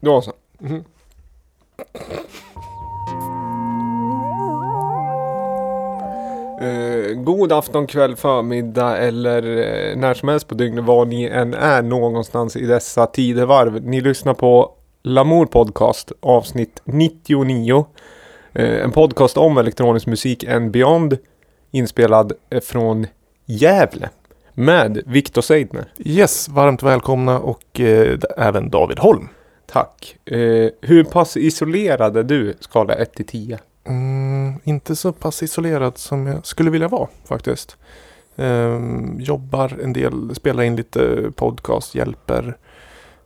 Då så. Eh, god afton, kväll, förmiddag eller eh, när som helst på dygnet var ni än är någonstans i dessa tidevarv. Ni lyssnar på Lamour Podcast avsnitt 99. Eh, en podcast om elektronisk musik and beyond. Inspelad eh, från Gävle. Med Viktor Seidner. Yes, varmt välkomna och eh, även David Holm. Tack. Eh, hur pass isolerad är du? Skala 1 till 10. Mm, inte så pass isolerad som jag skulle vilja vara faktiskt. Eh, jobbar en del, spelar in lite podcast, hjälper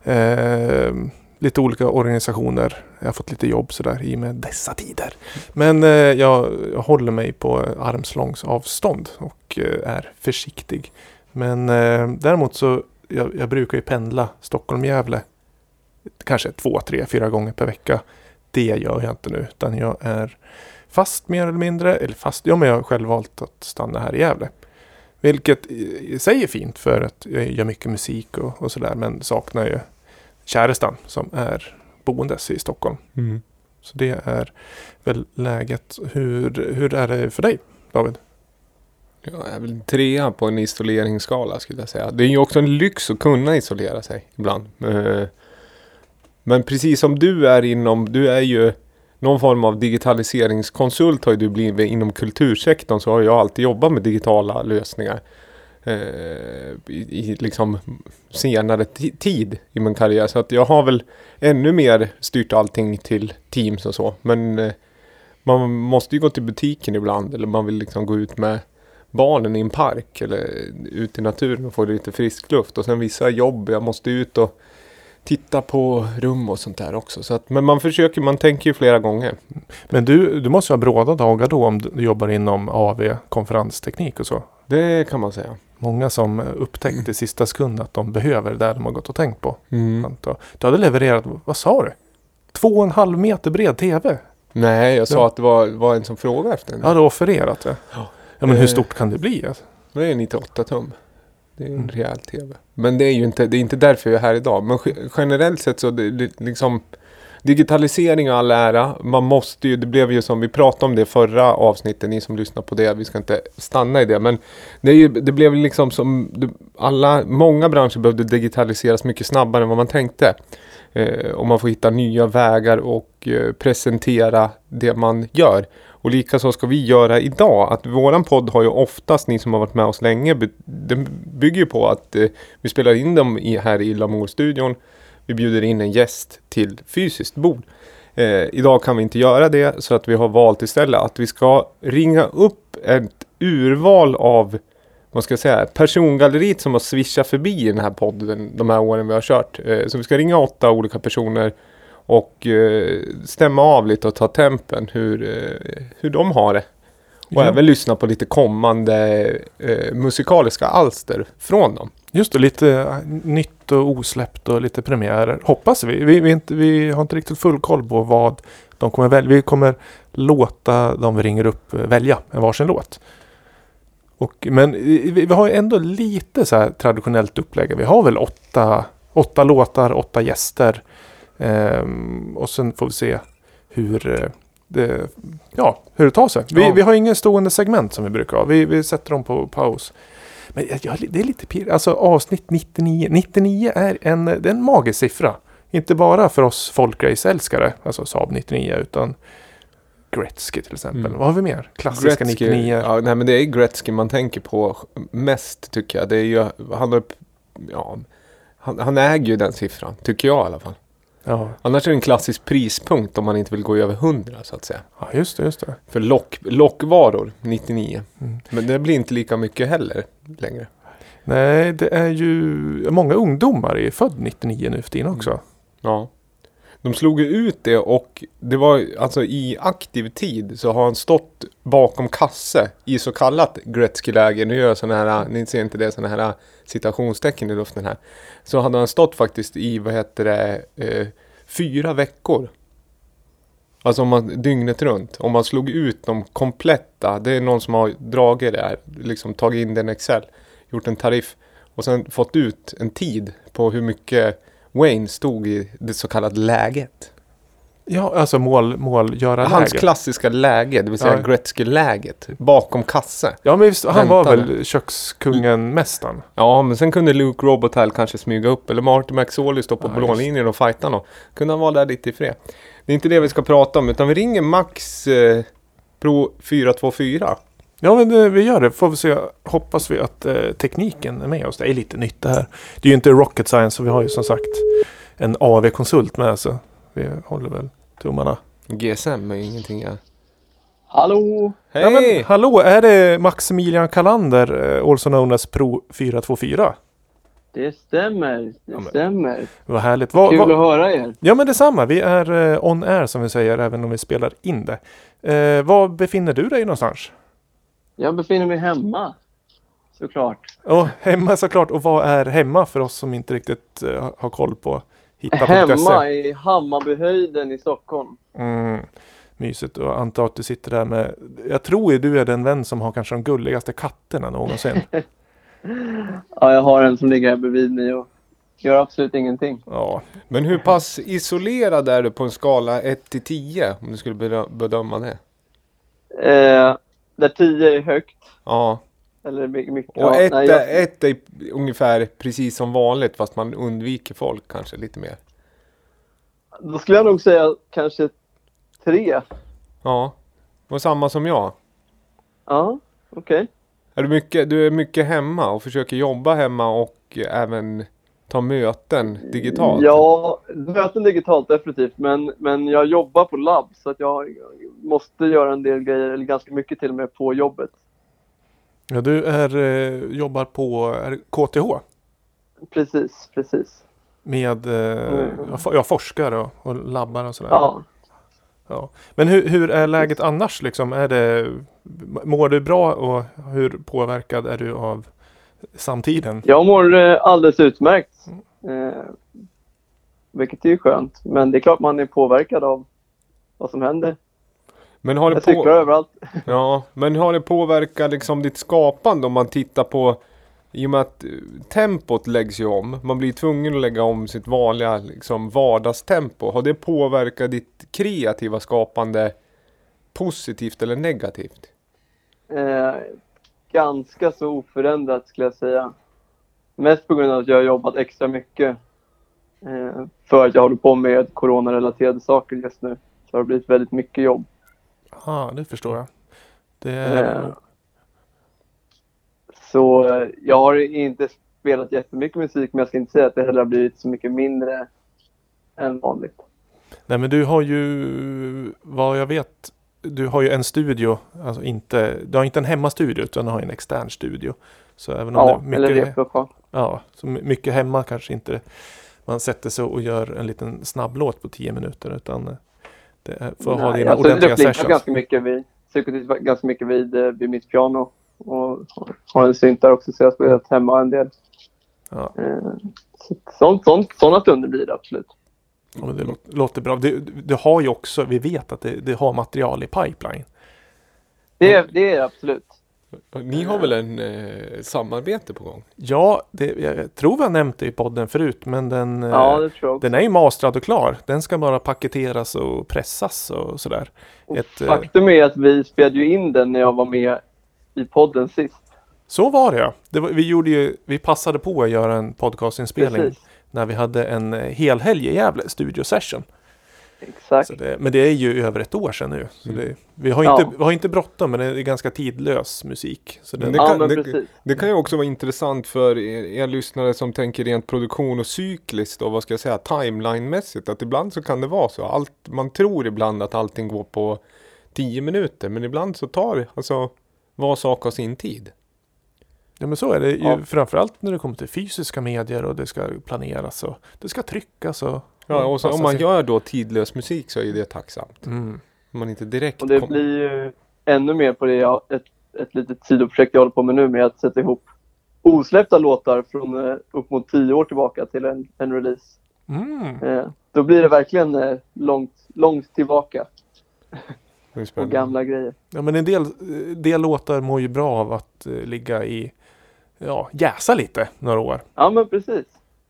eh, lite olika organisationer. Jag har fått lite jobb sådär i och med dessa tider. Men eh, jag, jag håller mig på armslångs avstånd och eh, är försiktig. Men eh, däremot så jag, jag brukar ju pendla Stockholm-Gävle kanske två, tre, fyra gånger per vecka. Det gör jag inte nu utan jag är fast mer eller mindre. Eller fast, ja men jag har själv valt att stanna här i Gävle. Vilket i sig är fint för att jag gör mycket musik och, och sådär. Men saknar ju kärestan som är boendes i Stockholm. Så det är väl läget. Hur, hur är det för dig David? Jag är väl trea på en isoleringsskala skulle jag säga. Det är ju också en lyx att kunna isolera sig ibland. Men precis som du är inom, du är ju någon form av digitaliseringskonsult har ju du blivit inom kultursektorn så har jag alltid jobbat med digitala lösningar. eh, I, i liksom senare tid i min karriär. Så att jag har väl ännu mer styrt allting till Teams och så. Men eh, man måste ju gå till butiken ibland eller man vill liksom gå ut med barnen i en park eller ut i naturen och få lite frisk luft. Och sen vissa jobb, jag måste ut och titta på rum och sånt där också. Så att, men man försöker, man tänker ju flera gånger. Men du, du måste ha bråda dagar då om du jobbar inom AV, konferensteknik och så. Det kan man säga. Många som upptäckte i sista sekund att de behöver det de har gått och tänkt på. Mm. Du hade levererat, vad sa du? Två och en halv meter bred TV? Nej, jag sa Ja. att det var, var en som frågade efter den. Ja, du offererat det. Ja. Ja, men hur Eh. stort kan det bli? Det är 98 tum. Det är en Mm. rejäl TV. Men det är ju inte, det är inte därför jag är här idag. Men generellt sett så det, det, liksom Digitalisering och all ära. Man måste ju, det blev ju som vi pratade om det förra avsnittet, ni som lyssnar på det. Vi ska inte stanna i det. Men det, är ju, det blev liksom som alla, många branscher behövde digitaliseras mycket snabbare än vad man tänkte. Eh, och man får hitta nya vägar och eh, presentera det man gör. Och likaså ska vi göra idag. Att våran podd har ju oftast, ni som har varit med oss länge, den bygger ju på att eh, vi spelar in dem i, här i Lamour-studion. Vi bjuder in en gäst till fysiskt bord. Eh, idag kan vi inte göra det så att vi har valt istället att vi ska ringa upp ett urval av vad ska jag säga, persongalleriet som har swishat förbi i den här podden de här åren vi har kört. Eh, så vi ska ringa åtta olika personer och eh, stämma av lite och ta tempen hur, eh, hur de har det. Och Ja. även lyssna på lite kommande eh, musikaliska alster från dem. Just det, lite äh, nytt och osläppt och lite premiärer. Hoppas vi. Vi, vi, inte, vi har inte riktigt full koll på vad de kommer välja. Vi kommer låta de vi ringer upp eh, välja en varsin låt. Och, men vi, vi har ju ändå lite så här traditionellt upplägg. Vi har väl åtta, åtta låtar, åtta gäster. Ehm, och sen får vi se hur eh, det, ja, hur det tar sig. Vi, Ja. vi har ingen stående segment som vi brukar ha. Vi, vi sätter dem på paus. Men jag, det är lite pirr. Alltså avsnitt 99. 99 är en, det är en magisk siffra. Inte bara för oss folkrace-älskare, alltså Saab 99, utan Gretzky till exempel. Mm. Vad har vi mer? Klassiska 99. Ja, nej men det är Gretzky man tänker på mest tycker jag. Det är ju, han, har, ja, han, han äger ju den siffran, tycker jag i alla fall. Ja. Annars är det en klassisk prispunkt om man inte vill gå över 100 så att säga. ja, just det, just det. För lock, lockvaror, 99. Mm. Men det blir inte lika mycket heller längre. Nej, det är ju många ungdomar är född 99 nu för tiden också. Ja. De slog ju ut det och det var alltså i aktiv tid så har han stått bakom kasse i så kallat Gretzky-läge. Nu gör jag sådana här, ni ser inte det, sådana här citationstecken i luften här. Så hade han stått faktiskt i, vad heter det, eh, fyra veckor. Alltså om man, dygnet runt. Om man slog ut de kompletta, det är någon som har dragit det här, liksom tagit in den Excel, gjort en tariff och sen fått ut en tid på hur mycket Wayne stod i det så kallade läget. Ja, alltså mål, målgörarläge. Hans klassiska läge, det vill säga Ja. Gretzky-läget. Bakom kasse. Ja, men visst, han var väl kökskungen-mästaren? Ja, men sen kunde Luke Robotile kanske smyga upp. Eller Martin McSorley stå på Ja, blålinjen och fighta någon. Kunde han vara där lite i fred. Det är inte det vi ska prata om, utan vi ringer Max eh, Pro 424. Ja, men det, vi gör det. Får vi se. Hoppas vi att eh, tekniken är med oss. Det är lite nytt det här. Det är ju inte rocket science, så vi har ju som sagt en AV-konsult med. Så vi håller väl tummarna. GSM är ju ingenting jag... Hallå! Hej! Ja, men, hallå, är det Maximilian Kalander, eh, also known as Pro 424? Det stämmer, det Ja, men- stämmer. Vad härligt. Vad, Kul att höra er. ja, men detsamma. Vi är eh, on air som vi säger, även om vi spelar in det. Eh, var befinner du dig någonstans? Jag befinner mig hemma. Såklart. Och hemma såklart. Och vad är hemma för oss som inte riktigt eh, har koll på hitta.se? Hemma i Hammarbyhöjden i Stockholm. Mm, mysigt. Och antar att du sitter där med... Jag tror ju du är den vän som har kanske de gulligaste katterna någonsin. Ja, jag har en som ligger här bredvid mig och gör absolut ingenting. Ja, Men hur pass isolerad är du på en skala 1 till 10? Om du skulle bedö- bedöma det. Eh, där 10 är högt. Ja. Eller my- mycket. Och ja, ett, jag, är, ett är ungefär precis som vanligt fast man undviker folk kanske lite mer. Då skulle jag nog säga kanske 3. Ja. Och samma som jag. Ja, okej. Är du, mycket, du är mycket hemma och försöker jobba hemma och även ta möten digitalt? Ja, möten digitalt definitivt. Men, men jag jobbar på labb så att jag måste göra en del grejer, eller ganska mycket till och med, på jobbet. ja du är, eh, jobbar på KTH Precis, precis. med eh, Mm. ja, for- ja, forskare och, och labbar och sådär. Ja. Ja. Men hur, hur är läget annars liksom? Är det, mår du bra och hur påverkad är du av samtiden? Jag mår eh, alldeles utmärkt. Eh, vilket är ju skönt. Men det är klart man är påverkad av vad som händer. Men har det Jag cyklar på... överallt. Ja, men har det påverkat liksom ditt skapande om man tittar på i och med att eh, tempot läggs ju om. Man blir tvungen att lägga om sitt vanliga liksom, vardagstempo. Har det påverkat ditt kreativa skapande positivt eller negativt? Eh, ganska så oförändrat skulle jag säga. Mest på grund av att jag har jobbat extra mycket. Eh, för att jag håller på med coronarelaterade saker just nu. Så har det blivit väldigt mycket jobb. Ja, det förstår jag. Det Eh, Så eh, jag har inte spelat jättemycket musik men jag ska inte säga att det heller har blivit så mycket mindre än vanligt. Nej men du har ju, vad jag vet, du har ju en studio, alltså inte, du har inte en hemmastudio utan du har en extern studio. Så även om Ja, det är eller mycket, replokal. ja, så my- mycket hemma kanske inte man sätter sig och gör en liten snabblåt på 10 minuter utan eh, det är, för att ha Nej, dina alltså, ordentliga sessions. ganska mycket vid, ganska mycket vid, eh, vid mitt piano. Och har en synt där också så jag har spelat hemma en del. Ja. Eh, så- Sånt, sånt, sådana stunder blir det absolut. Ja, men det låter, låter bra. Du, du har ju också, vi vet att det, det har material i pipeline. Det, är- det är det absolut. Ni har väl en eh, samarbete på gång? Ja, det, jag tror vi har nämnt det i podden förut men den, eh, Ja, det tror jag också. den är ju mastrad och klar. Den ska bara paketeras och pressas och sådär. Och ett, eh, Faktum är att vi spelade ju in den när jag var med i podden sist. Så var det ja. Det var, vi, gjorde ju, vi passade på att göra en podcastinspelning Precis. När vi hade en eh, helhelg i Gävle, studio session. Exakt. Det, men det är ju över ett år sedan nu. Så det, vi, har Ja. inte, vi har inte bråttom men det är ganska tidlös musik. Så Det ja, kan- men det-. Det kan ju också vara intressant för er, er lyssnare som tänker rent produktion och cykliskt och vad ska jag säga timeline-mässigt. Att ibland så kan det vara så. Allt, man tror ibland att allting går på 10 minuter men ibland så tar alltså var sak har sin tid. Ja men så är det ju Ja. framförallt när det kommer till fysiska medier och det ska planeras och det ska tryckas och Ja, och så, om man sig. gör då tidlös musik så är ju det tacksamt. Mm. Om man inte direkt Och det kom- blir ju ännu mer på det jag, ett, ett litet sidoprojekt jag håller på med nu med att sätta ihop osläppta låtar från eh, upp mot tio år tillbaka till en, en release. Mm. Eh, då blir det verkligen eh, långt, långt tillbaka och gamla grejer. Ja men en del, eh, del låtar mår ju bra av att eh, ligga i, ja, jäsa lite några år. Ja men precis.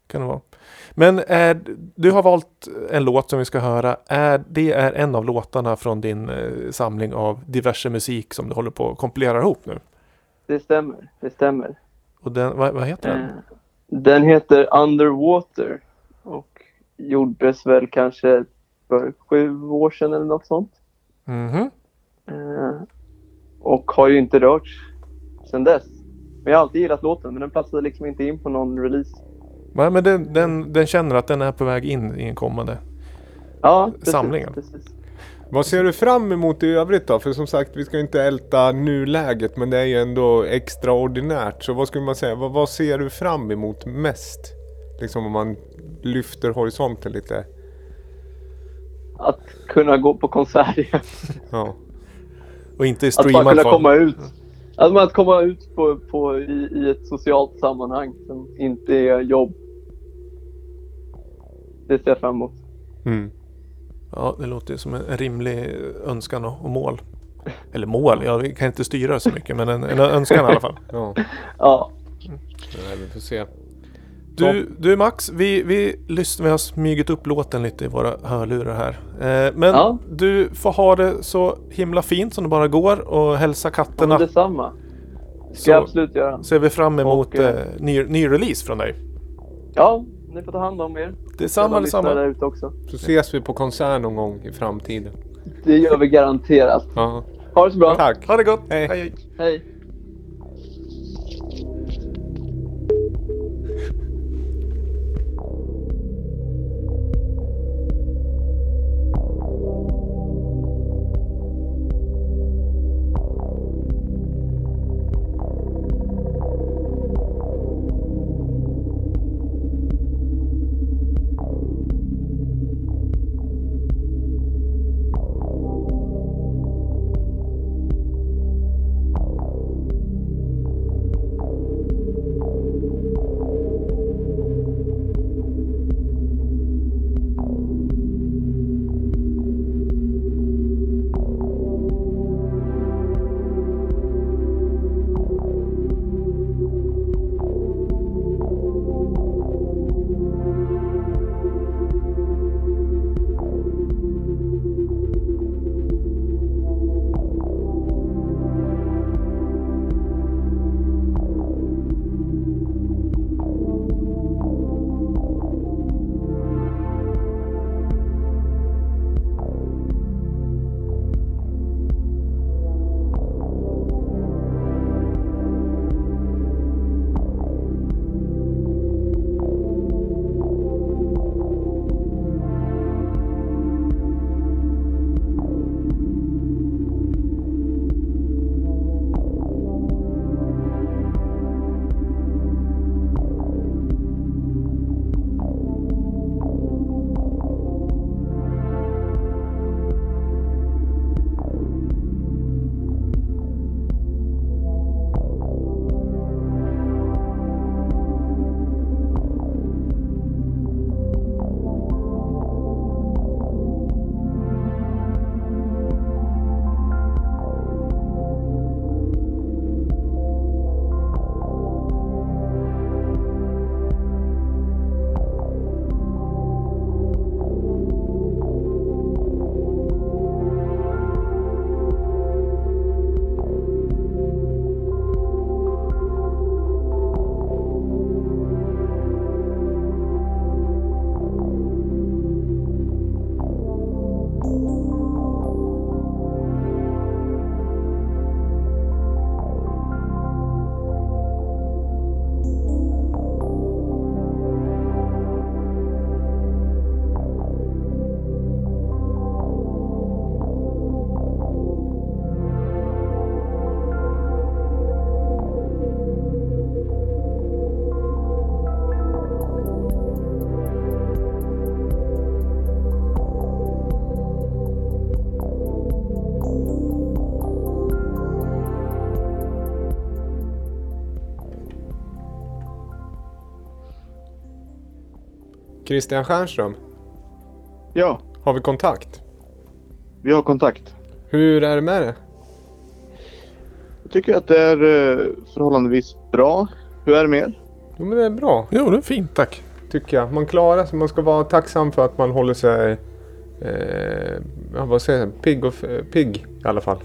Kan det vara. Men är, du har valt en låt som vi ska höra. Är, det är en av låtarna från din eh, samling av diverse musik som du håller på att kompilera ihop nu. Det stämmer, det stämmer. Och den, vad, vad heter den? Eh, Den heter Underwater och gjordes väl kanske för sju år sedan eller något sånt. Mhm. Eh, Och har ju inte rörts sedan dess. Men jag har alltid gillat låten men den platsade liksom inte in på någon release. Ja, men den, den, den känner att den är på väg in i en kommande. Ja, precis, Samlingen. Precis. Vad ser du fram emot i övrigt då? För som sagt, vi ska inte älta nuläget men det är ju ändå extraordinärt. Så vad skulle man säga? Vad, vad ser du fram emot mest? Liksom om man lyfter horisonten lite. Att kunna gå på konsert igen. Ja. Och inte i Att bara kunna komma ut. Att, man, att komma ut på, på, i, i ett socialt sammanhang som inte är jobb. Det ser jag fram emot. Mm. Ja, det låter ju som en rimlig önskan och, och mål. Eller mål, ja, vi kan inte styra så mycket men en, en önskan i alla fall. Ja, Ja, Nej, vi får se. Du, du Max, vi, vi, lyssnar, vi har smugit upp låten lite i våra hörlurar här. Eh, men Ja. du får ha det så himla fint som det bara går och hälsa ja katterna. detsamma. ska jag Så absolut göra. ser vi fram emot Och, eh, eh, ny, ny release från dig. Ja, ni får ta hand om er. Detsamma, detsamma. där ute också. Så ses vi på konsert någon gång i framtiden. Det gör vi garanterat. Ja. Ha det så bra. Tack. Ha det gott! Hej. hej. Hej. Christian Stjernström, Ja, har vi kontakt? vi har kontakt. Hur är det med det? Jag tycker att det är eh, förhållandevis bra. Hur är det med er? Jo men det är bra, Jo, det är fint tack. tycker jag. Man klarar sig. Man ska vara tacksam för att man håller sig eh, vad säger jag? Pigg, och, pigg i alla fall.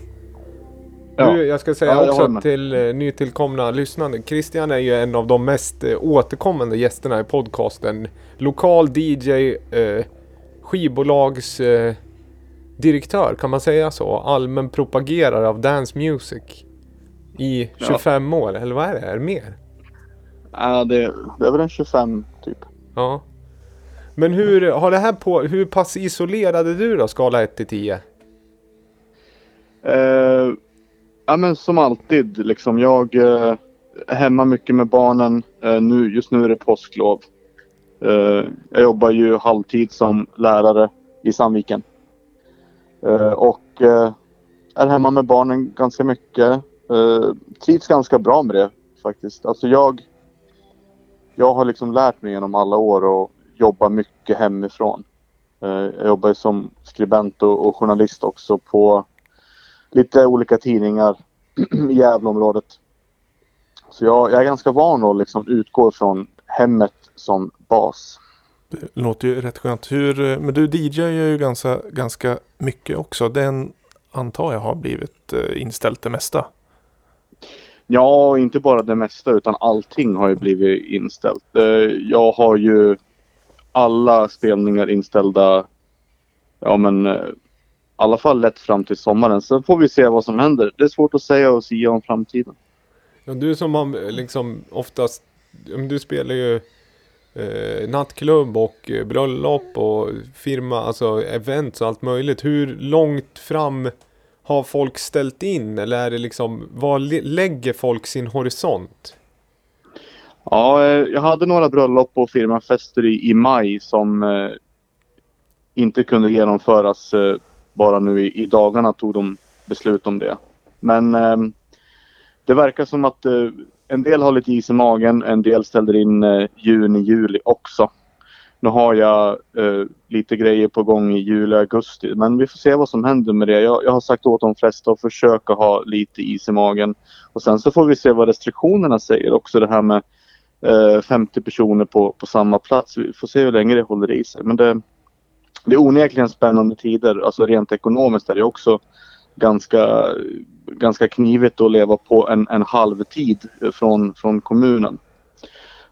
Ja. Du, jag ska säga Ja, jag också till eh, nytillkomna lyssnare. Christian är ju en av de mest eh, återkommande gästerna i podcasten. Lokal DJ, eh, skivbolags eh, direktör, kan man säga så? Allmän propagerare av dance music. I Ja. 25 år, eller vad är det? Är det mer? Ja, det, det är väl en 25 typ. Ja. Men hur har det här på, hur pass isolerad är du då, skala 1 till 10? Eh, ja men som alltid liksom. Jag eh, är hemma mycket med barnen. Eh, nu, just nu är det påsklov. Eh, jag jobbar ju halvtid som lärare i Sandviken. Eh, och eh, är hemma med barnen ganska mycket. Eh, trivs ganska bra med det faktiskt. Alltså jag, jag har liksom lärt mig genom alla år att jobba mycket hemifrån. Jag jobbar ju som skribent och journalist också på lite olika tidningar i Gävleområdet. Så jag, jag är ganska van att liksom utgå från hemmet som bas. Det låter ju rätt skönt. Hur, men du DJ gör ju ganska, ganska mycket också. Den antar jag har blivit eh, inställt det mesta. Ja, inte bara det mesta utan allting har ju blivit inställt. Eh, Jag har ju alla spelningar inställda. Ja men eh, alla fall lätt fram till sommaren. Sen får vi se vad som händer. Det är svårt att säga och säga om framtiden. Ja, du som har liksom oftast, du spelar ju eh, nattklubb och eh, bröllop och firma, alltså events och allt möjligt. Hur långt fram har folk ställt in eller är det liksom, var lä- lägger folk sin horisont? Ja, eh, jag hade några bröllop och firmafester i, i maj som eh, inte kunde genomföras. Eh, bara nu i, i dagarna tog de beslut om det. Men eh, det verkar som att eh, en del har lite is i magen, en del ställer in eh, juni, juli också. Nu har jag eh, lite grejer på gång i juli, augusti. Men vi får se vad som händer med det. Jag, jag har sagt åt de flesta att försöka ha lite is i magen. Och sen så får vi se vad restriktionerna säger också. Det här med eh, 50 personer på, på samma plats. Vi får se hur länge det håller i sig. Men det, det är onekligen spännande tider. Alltså rent ekonomiskt är det också ganska, ganska knivigt att leva på en, en halvtid från, från kommunen.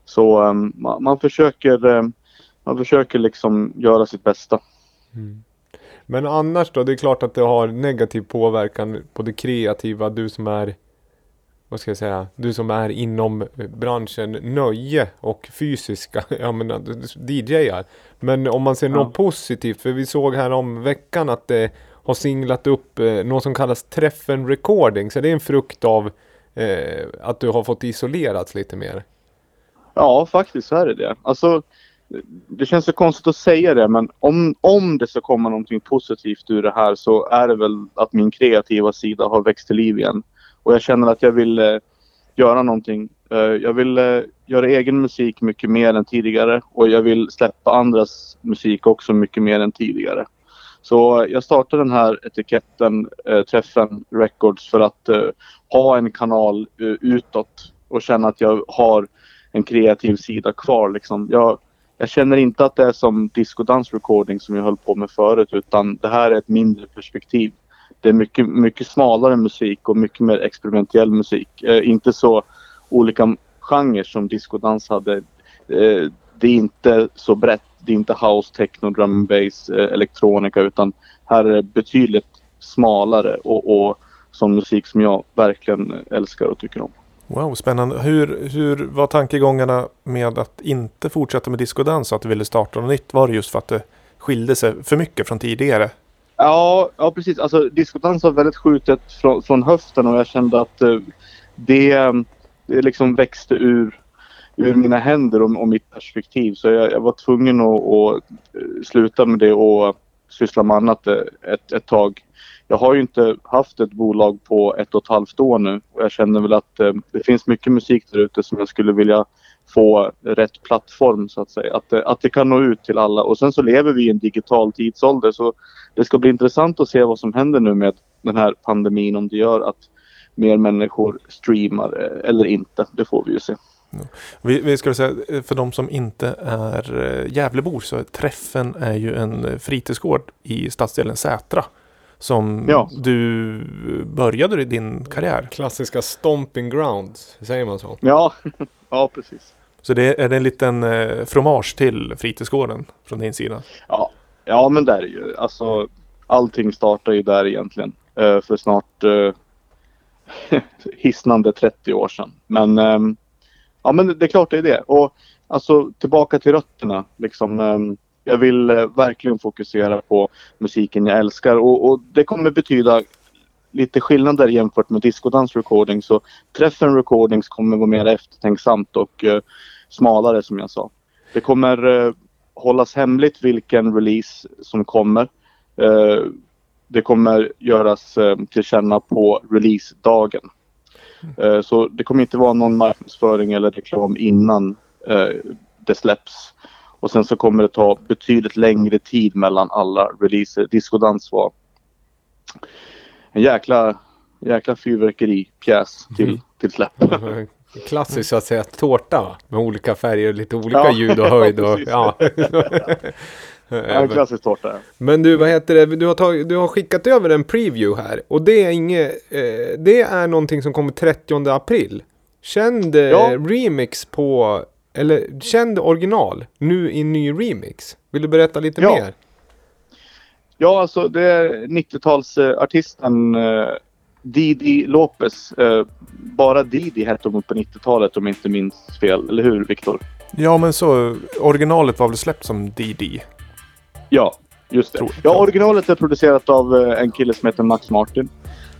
Så ehm, um, man, man försöker um, man försöker liksom göra sitt bästa. Mm. Men annars då, det är klart att det har negativ påverkan på det kreativa, du som är vad ska jag säga, du som är inom eh, branschen nöje och fysiska, jag menar DJar. Men om man ser Ja. något positivt, för vi såg här om veckan att det har singlat upp eh, något som kallas träffen recording, så det är en frukt av eh, att du har fått isolerats lite mer. Ja, faktiskt så är det det. Alltså, det känns så konstigt att säga det, men om, om det ska komma någonting positivt ur det här så är det väl att min kreativa sida har växt till liv igen. Och jag känner att jag vill eh, göra någonting. Eh, jag vill eh, göra egen musik mycket mer än tidigare och jag vill släppa andras musik också mycket mer än tidigare. Så eh, jag startade den här etiketten, eh, Träffen Records, för att eh, ha en kanal eh, utåt och känna att jag har en kreativ sida kvar. Liksom. Jag, jag känner inte att det är som disco dance recording som jag höll på med förut utan det här är ett mindre perspektiv. Det är mycket, mycket smalare musik och mycket mer experimentell musik. Eh, inte så olika genrer som discodans hade. Eh, det är inte så brett. Det är inte house, techno, drum and bass, eh, elektronika utan här är det betydligt smalare och, och sån musik som jag verkligen älskar och tycker om. Wow, spännande. Hur, hur var tankegångarna med att inte fortsätta med discodans? Att du ville starta något nytt? Var det just för att det skilde sig för mycket från tidigare? Ja, ja precis. Alltså discodans var väldigt skjutet från, från höften och jag kände att eh, det, det liksom växte ur, ur mina händer och, och mitt perspektiv. Så jag, jag var tvungen att, att eh, sluta med det och syssla med annat eh, ett, ett tag. Jag har ju inte haft ett bolag på ett och ett halvt år nu och jag känner väl att eh, det finns mycket musik där ute som jag skulle vilja få rätt plattform så att säga. Att, det- att det kan nå ut till alla och sen så lever vi i en digital tidsålder så det ska bli intressant att se vad som händer nu med den här pandemin om det gör att mer människor streamar eller inte. Det får vi ju se. Vi, vi ska säga, för de som inte är eh, Gävlebor så är Träffen är ju en fritidsgård i stadsdelen Sätra. Som Ja. du började i din karriär. Klassiska stomping grounds, säger man så? Ja, ja precis. Så det är det en liten eh, fromage till fritidsgården från din sida. Ja, ja men det är ju alltså allting startar ju där egentligen eh, för snart eh, hisnande 30 år sedan. Men ehm, ja, men det är klart det är det. Och alltså tillbaka till rötterna liksom. ehm, jag vill eh, verkligen fokusera på musiken jag älskar och, och det kommer betyda lite skillnader jämfört med discodans recording så träffen recordings kommer vara mer eftertänksamt och eh, smalare som jag sa. Det kommer eh, hållas hemligt vilken release som kommer. Eh, det kommer göras eh, tillkänna på releasedagen. Eh, så det kommer inte vara någon marknadsföring eller reklam innan eh, det släpps. Och sen så kommer det ta betydligt längre tid mellan alla releaser. Discodans var en jäkla, jäkla fyrverkeripjäs till, Mm. till släpp. Klassiskt så att säga tårta va? med olika färger och lite olika Ja, ljud och höjd. Och, ja. En klassisk tårta. Men du, vad heter det? Du har, tagit, du har skickat över en preview här. Och det är inget... Eh, det är någonting som kommer 30 april. Känd eh, Ja. remix på... Eller känd original. Nu i ny remix. Vill du berätta lite mer? Ja, alltså det är 90-talsartisten eh, Didi Lopez. Eh, bara Didi hette hon på 90-talet om jag inte minns fel. Eller hur Viktor? Ja men så, originalet var väl släppt som DD? Ja, just det. Tror- Ja, originalet är producerat av eh, en kille som heter Max Martin.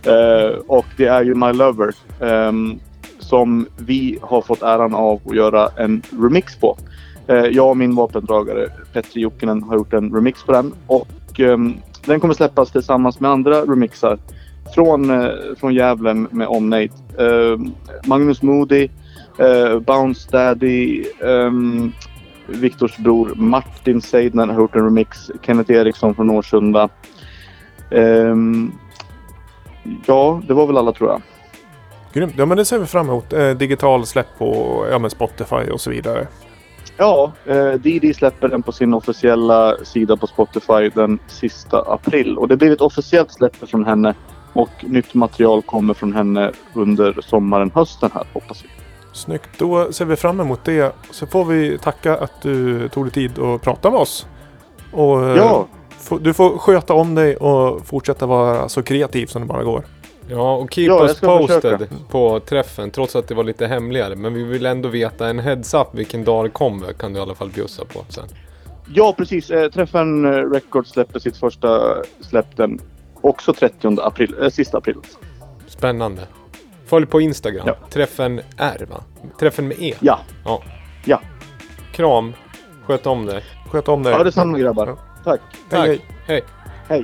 Eh, och det är ju My Lover. ehm, som vi har fått äran av att göra en remix på. Eh, jag och min vapendragare Petri Jokinen har gjort en remix på den. Och Ehm, den kommer släppas tillsammans med andra remixar. Från, eh, från Gävle med omnejd. Ehm, Magnus Moody, eh, Bounce Daddy, ehm, Viktors bror Martin Seidner har gjort en remix. Kenneth Eriksson från Årsunda. Um, ja, det var väl alla tror jag. Grymt. Ja men det ser vi fram emot. Eh, digital släpp på ja, men Spotify och så vidare. Ja, eh, Didi släpper den på sin officiella sida på Spotify den sista april. Och det blir ett officiellt släpp från henne. Och nytt material kommer från henne under sommaren, hösten här hoppas vi. Snyggt. Då ser vi fram emot det. Så får vi tacka att du tog dig tid att prata med oss. Och eh, Ja, du får sköta om dig och fortsätta vara så kreativ som det bara går. Ja, och keep Ja, us posted försöka. på träffen. Trots att det var lite hemligare. Men vi vill ändå veta en heads up vilken dag det kommer. Kan du i alla fall bjussa på sen. ja precis. Eh, Träffen eh, Records släpper sitt första släpp den också 30 april, eh, sista april. Spännande. Följ på Instagram. Ja. Träffen R va? Träffen med E. Ja, Ja. Ja. Kram. Sköt om dig. Sköt om dig. ja detsamma grabbar. Ja. Tack. Tack. hej. hej. Hej.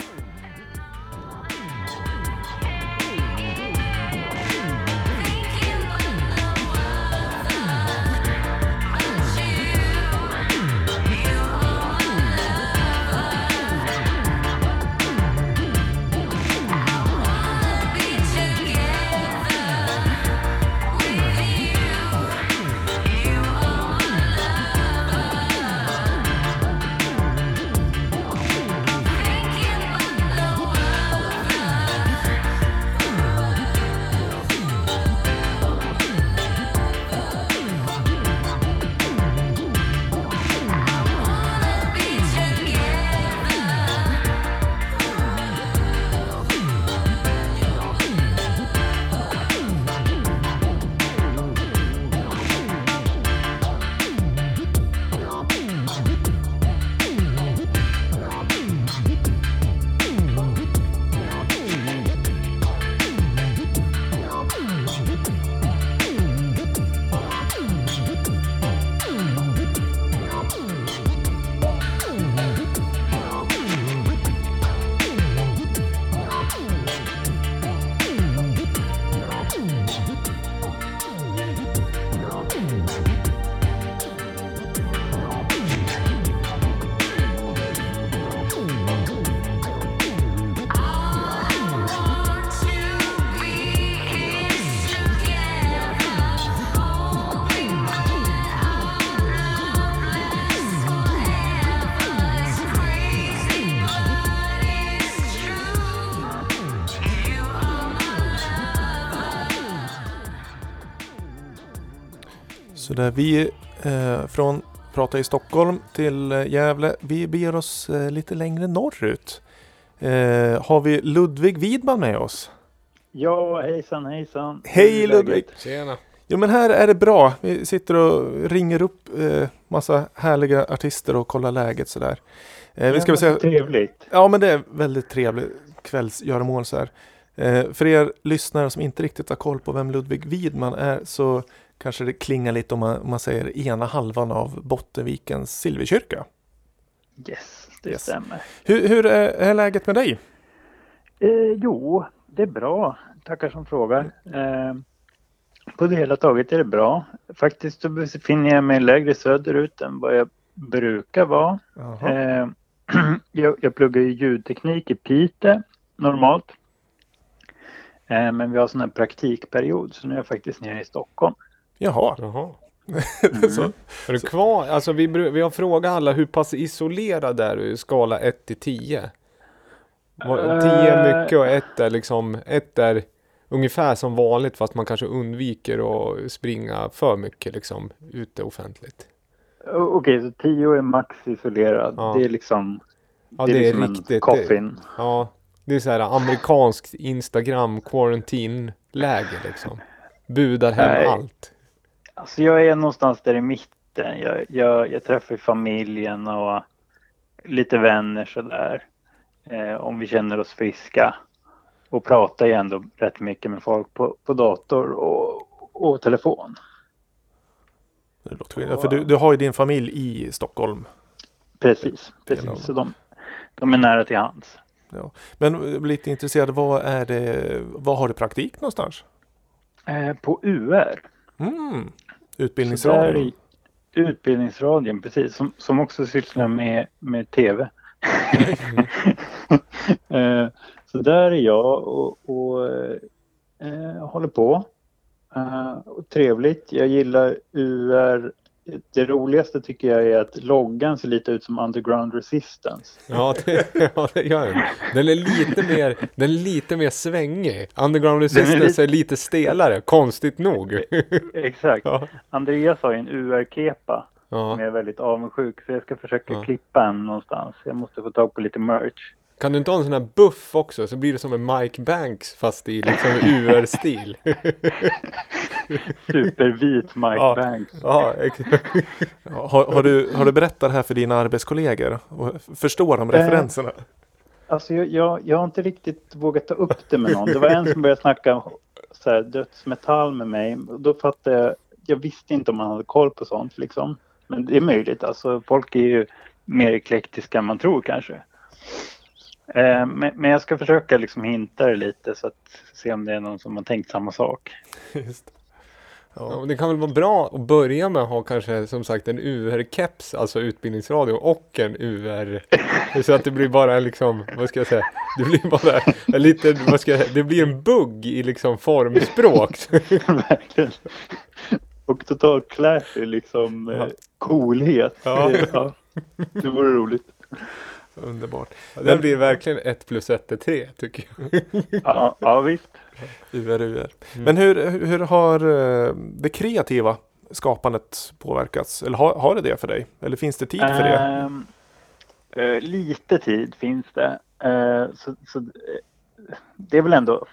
Där vi eh, från Prata i Stockholm till eh, Gävle. Vi beger oss eh, lite längre norrut. Eh, har vi Ludvig Widman med oss? Ja, hejsan hejsan. Hej? Ludvig. Tjena. Jo men här är det bra. Vi sitter och ringer upp eh, massa härliga artister och kollar läget sådär. Eh, vi ska väl säga, Trevligt. ja men det är väldigt trevligt kvällsgöromål så här. Eh, för er lyssnare som inte riktigt har koll på vem Ludvig Widman är så kanske det klingar lite om man, om man säger ena halvan av Bottenvikens Silverkyrka. Yes, det Yes. stämmer. Hur, hur är, är läget med dig? Eh, jo, det är bra. Tackar som frågar. Eh, på det hela taget är det bra. Faktiskt så befinner jag mig lägre söderut än vad jag brukar vara. Eh, jag, jag pluggar ju ljudteknik i Piteå normalt. Eh, men vi har sån här praktikperiod så nu är jag faktiskt nere i Stockholm. Jaha. Jaha. så, Är du kvar? Alltså vi, vi har frågat alla hur pass isolerad är du i skala 1 till 10? 10 är Eh. mycket och 1 är liksom 1 är ungefär som vanligt fast man kanske undviker att springa för mycket liksom ute offentligt. Okej, så 10 är max isolerad. Ja. Det är liksom, Ja, det är liksom riktigt. en Det, coffin. ja, det är så här amerikanskt Instagram quarantine läge liksom. Budar hem Nej. allt. Alltså jag är någonstans där i mitten. Jag, jag, jag träffar familjen och lite vänner sådär. Eh, om vi känner oss friska. Och pratar ju ändå rätt mycket med folk på, på dator och, och telefon. det låter skit. Ja, för du, du har ju din familj i Stockholm. Precis, precis. Så de, de är nära till hands. Men jag blir lite intresserad, vad är det, vad har du praktik någonstans? Eh, på UR. Mm. Utbildningsradion. Utbildningsradion, precis. Som, som också sysslar med, med TV. eh, så där är jag och, och eh, håller på. Eh, och trevligt. Jag gillar UR. Det roligaste tycker jag är att loggan ser lite ut som Underground Resistance. Ja, det, ja, det gör den. Den är lite mer, den är lite mer svängig. Underground Resistance lite- är lite stelare, konstigt nog. Exakt. Ja. Andreas har ju en UR-kepa som Ja. jag är väldigt avundsjuk så jag ska försöka Ja. klippa en någonstans. Jag måste få tag på lite merch. Kan du inte ha en sån här buff också så blir det som en Mike Banks fast i liksom UR-stil. Supervit Mike Ja. Banks. Ja, Har, har, du, har du berättat det här för dina arbetskollegor? Och förstår de referenserna? Alltså jag, jag, jag har inte riktigt vågat ta upp det med någon. Det var en som började snacka så här, dödsmetall med mig. Och Då fattade jag, jag visste inte om man hade koll på sånt liksom. Men det är möjligt. Alltså folk är ju mer eklektiska än man tror kanske. Eh, men, men jag ska försöka liksom hinta det lite så att se om det är någon som har tänkt samma sak. Just. ja, det kan väl vara bra att börja med att ha kanske som sagt en UR-keps, alltså utbildningsradio och en UR. Så att det blir bara liksom, vad ska jag säga, det blir bara en liten, vad ska jag säga, det blir en bugg i liksom formspråk. Verkligen. Och total clash i liksom eh, Ja. coolhet. Ja. ja. Det vore roligt. Underbart. Det blir verkligen ett plus ett är tre tycker jag. Ja, ja visst. UR, UR. Men hur, hur har eh, det kreativa skapandet påverkats? Eller har, har det det för dig? Eller finns det tid för det? Eh, lite tid finns det. Eh, så, så, det är väl ändå,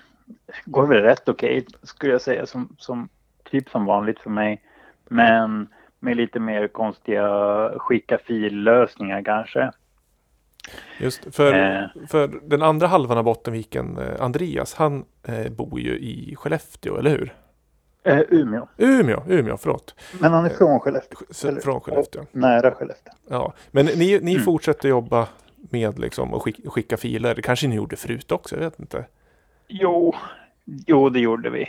går väl rätt okej skulle jag säga som, som typ som vanligt för mig. Men med lite mer konstiga skicka fil-lösningar kanske. Just för, Eh. för den andra halvan av Bottenviken, eh, Andreas, han eh, bor ju i Skellefteå, eller hur? Eh, Umeå. Umeå, Umeå, förlåt. Men han är från Skellefteå. S- Eller- Från Skellefteå. Nära Skellefteå. Ja. Men ni, ni Mm. fortsätter jobba med liksom att skick, skicka filer. Det kanske ni gjorde förut också, jag vet inte. Jo, jo det gjorde vi.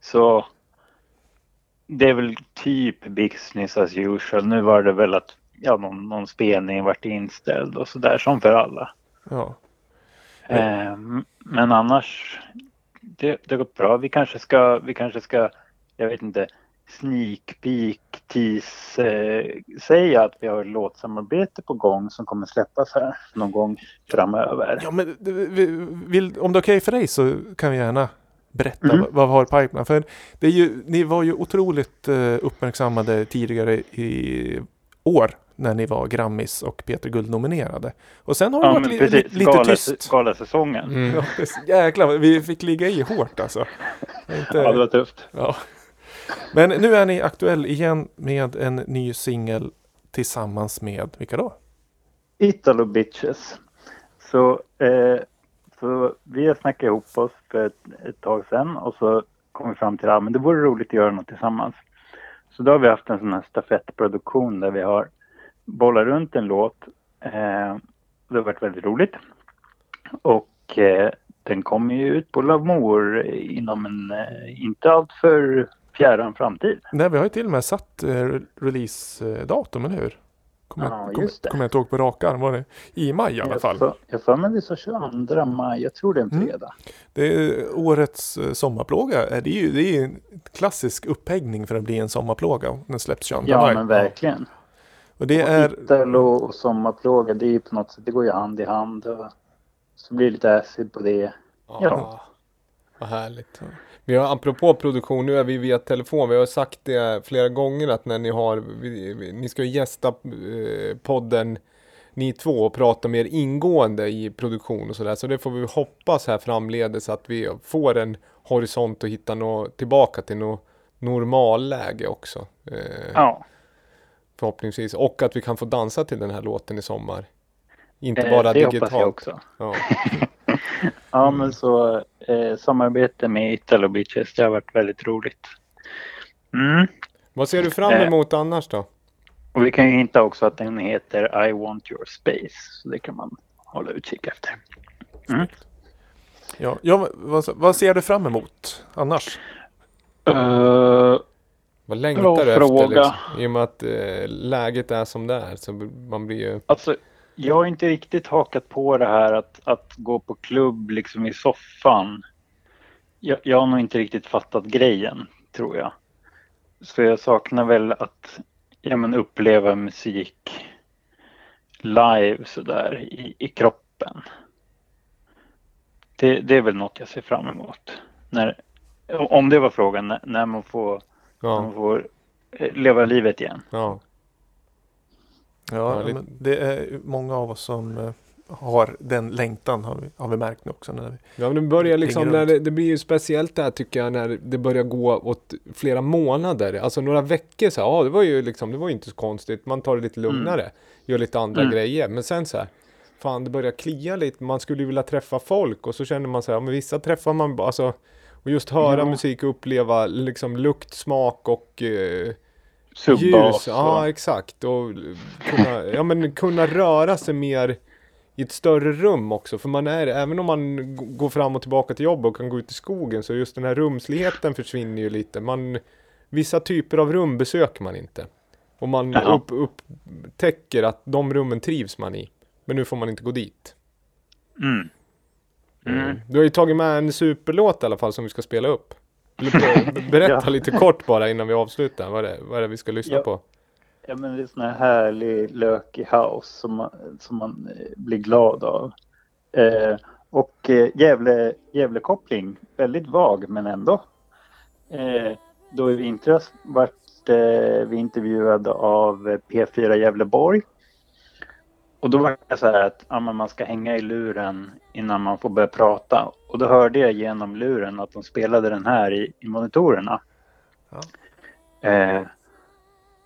Så det är väl typ business as usual. Nu var det väl att ja, någon, någon spelning vart inställd och sådär som för alla. Ja. Ehm, men annars, det, det gått bra. Vi kanske ska, vi kanske ska, jag vet inte, sneak peek tease, eh, säga att vi har låtsamarbete på gång som kommer släppas här någon gång framöver. Ja, men vi- vill, om det är okej för dig så kan vi gärna berätta Mm. vad, vad vi har i pipeline. För det är ju, ni var ju otroligt eh, uppmärksammade tidigare i år när ni var Grammis och Peter Guld nominerade. Och sen har det Ja, varit li, precis. li, lite Galas- tyst. Galasäsongen. Mm. Ja. Jäklar, vi fick ligga i hårt alltså. Inte, Ja, det var tufft. Ja. Men nu är ni aktuell igen med en ny singel tillsammans med, vilka då? Italo Bitches. Så, eh, så vi har snackat ihop oss för ett, ett tag sedan och så kom vi fram till att ah, men det vore roligt att göra något tillsammans. Så då har vi haft en sån här stafettproduktion där vi har bollat runt en låt. Eh, det har varit väldigt roligt. Och eh, den kommer ju ut på Lamour inom en eh, inte alltför fjärran framtid. Nej, vi har ju till och med satt eh, releasedatum, eller hur? Kommer Ja, jag, kom, det. kommer jag inte ihåg på rak arm. Var det i maj i alla fall? Jag sa men vi sa 22 maj, jag tror det är en Mm. fredag. Det är årets sommarplåga. Det är ju det är en klassisk upphängning för att bli en sommarplåga. Den släpps 22 Ja maj. men verkligen. Och det Och är... Italo och sommarplåga, det är ju på något sätt, det går ju hand i hand. Och så blir det lite acid på det. Ja. Vad härligt. Vi har, apropå produktion, nu är vi via telefon. Vi har sagt det flera gånger att när ni har, vi, vi, ni ska ju gästa eh, podden ni två och prata mer ingående i produktion och sådär. Så det får vi hoppas här framledes att vi får en horisont och hitta nå, tillbaka till något normalläge också. Eh, Ja, Förhoppningsvis. Och att vi kan få dansa till den här låten i sommar. Inte eh, bara det hoppas jag digitalt. också. Ja. Ja men så eh, samarbete med Italo Beaches, det har varit väldigt roligt. Mm. Vad ser du fram Eh. emot annars då? Och vi kan ju hinta också att den heter I want your space. Så det kan man hålla utkik efter. Mm. Ja, ja, vad, vad ser du fram emot annars? Uh, Vad längtar du efter fråga. liksom? I och med att eh, läget är som det är. Så man blir ju... Alltså, jag har inte riktigt hakat på det här att, att gå på klubb liksom i soffan. Jag, jag har nog inte riktigt fattat grejen, tror jag. Så jag saknar väl att ja, men uppleva musik live sådär i, i kroppen. Det, det är väl något jag ser fram emot. När, om det var frågan, när, när man får, Ja, får eh, leva livet igen. ja. Ja, men det är många av oss som eh, har den längtan har vi, har vi märkt nu också. När vi, ja men det börjar liksom, när det, det blir ju speciellt där tycker jag när det börjar gå åt flera månader. Alltså några veckor så här, ja det var ju liksom, det var inte så konstigt. Man tar det lite lugnare, gör lite andra Mm. grejer. Men sen så här, fan det börjar klia lite, man skulle ju vilja träffa folk och så känner man så här, ja, men vissa träffar man bara, alltså och just höra Ja. musik och uppleva liksom lukt, smak och eh, Subbas. Ljus, ja exakt. Och kunna, ja, men kunna röra sig mer i ett större rum också. För man är, även om man går fram och tillbaka till jobbet och kan gå ut i skogen så just den här rumsligheten försvinner ju lite. Man, vissa typer av rum besöker man inte. Och man upp, upptäcker att de rummen trivs man i. Men nu får man inte gå dit. Mm. Mm. Du har ju tagit med en superlåt i alla fall som vi ska spela upp. Berätta Ja. lite kort bara innan vi avslutar. Vad är det, vad är det vi ska lyssna Ja. på? Ja, men det är sån här härlig lökig house som man, som man eh, blir glad av. Eh, och eh, Gävle, Gävlekoppling, väldigt vag men ändå. Eh, då i vintras vart eh, vi intervjuade av eh, P4 Gävleborg. Och då var det så här att ja, man ska hänga i luren innan man får börja prata. Och då hörde jag genom luren att de spelade den här i, i monitorerna. Ja. Eh,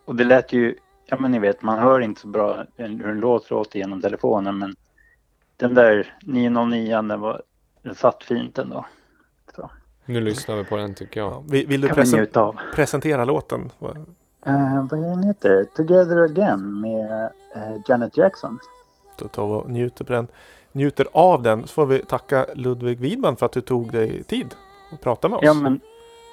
och det lät ju, ja men ni vet, man hör inte så bra en- hur en låt låter genom telefonen men den där 909 den var, den satt fint ändå. Nu lyssnar vi på den tycker jag. ja, vill, vill du Kan man presen- presentera låten? Eh, vad är den heter? Together Again med eh, Janet Jackson. Då tar vi och njuter, på den. njuter av den. Så får vi tacka Ludvig Widman för att du tog dig tid att prata med oss. Ja men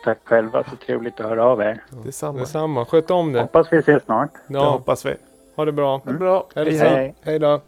tack själva, så trevligt att höra av er. Detsamma. Detsamma, sköt om det. Hoppas vi ses snart. Det Ja, hoppas vi. ha det bra. Det är bra. Hälsa. Hej, hej. Hej då.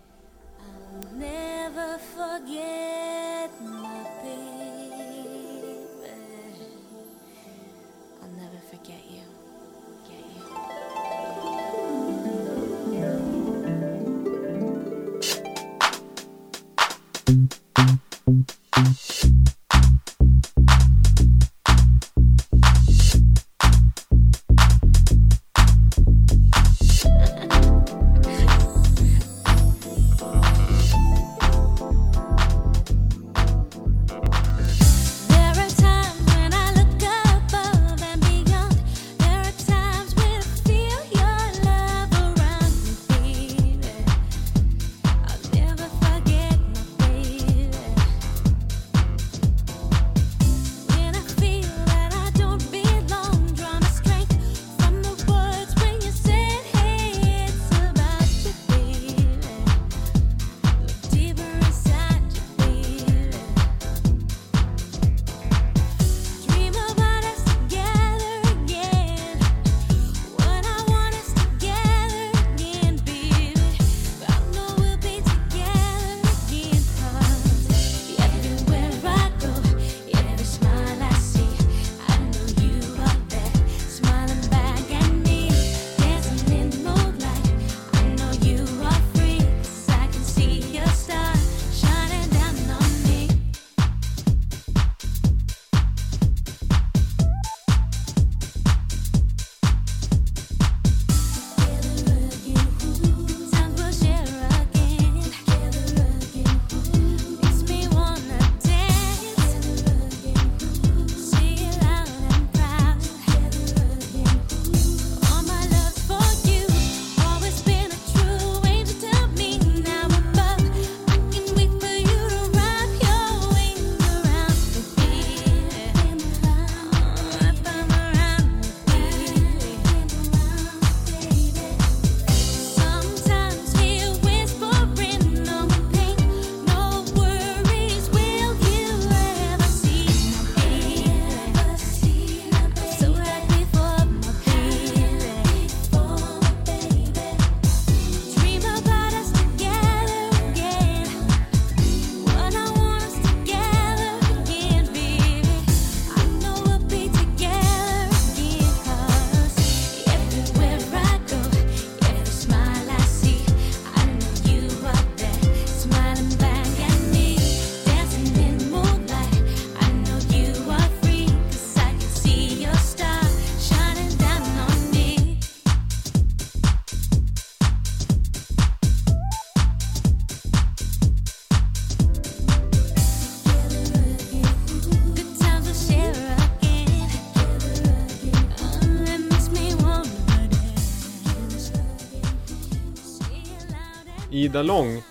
Ida Lång.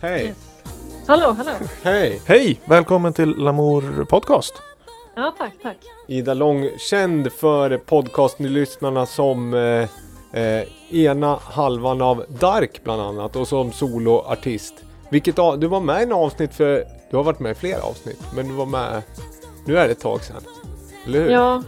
Hej! Yes. Hallå, hallå. Hej! Hej! Välkommen till Lamour Podcast. Ja, tack, tack. Ida Lång, känd för podcastlyssnarna som eh, eh, ena halvan av Dark bland annat och som soloartist. Vilket du var med i en avsnitt för, du har varit med i flera avsnitt, men du var med, nu är det ett tag sedan. Eller hur? Ja,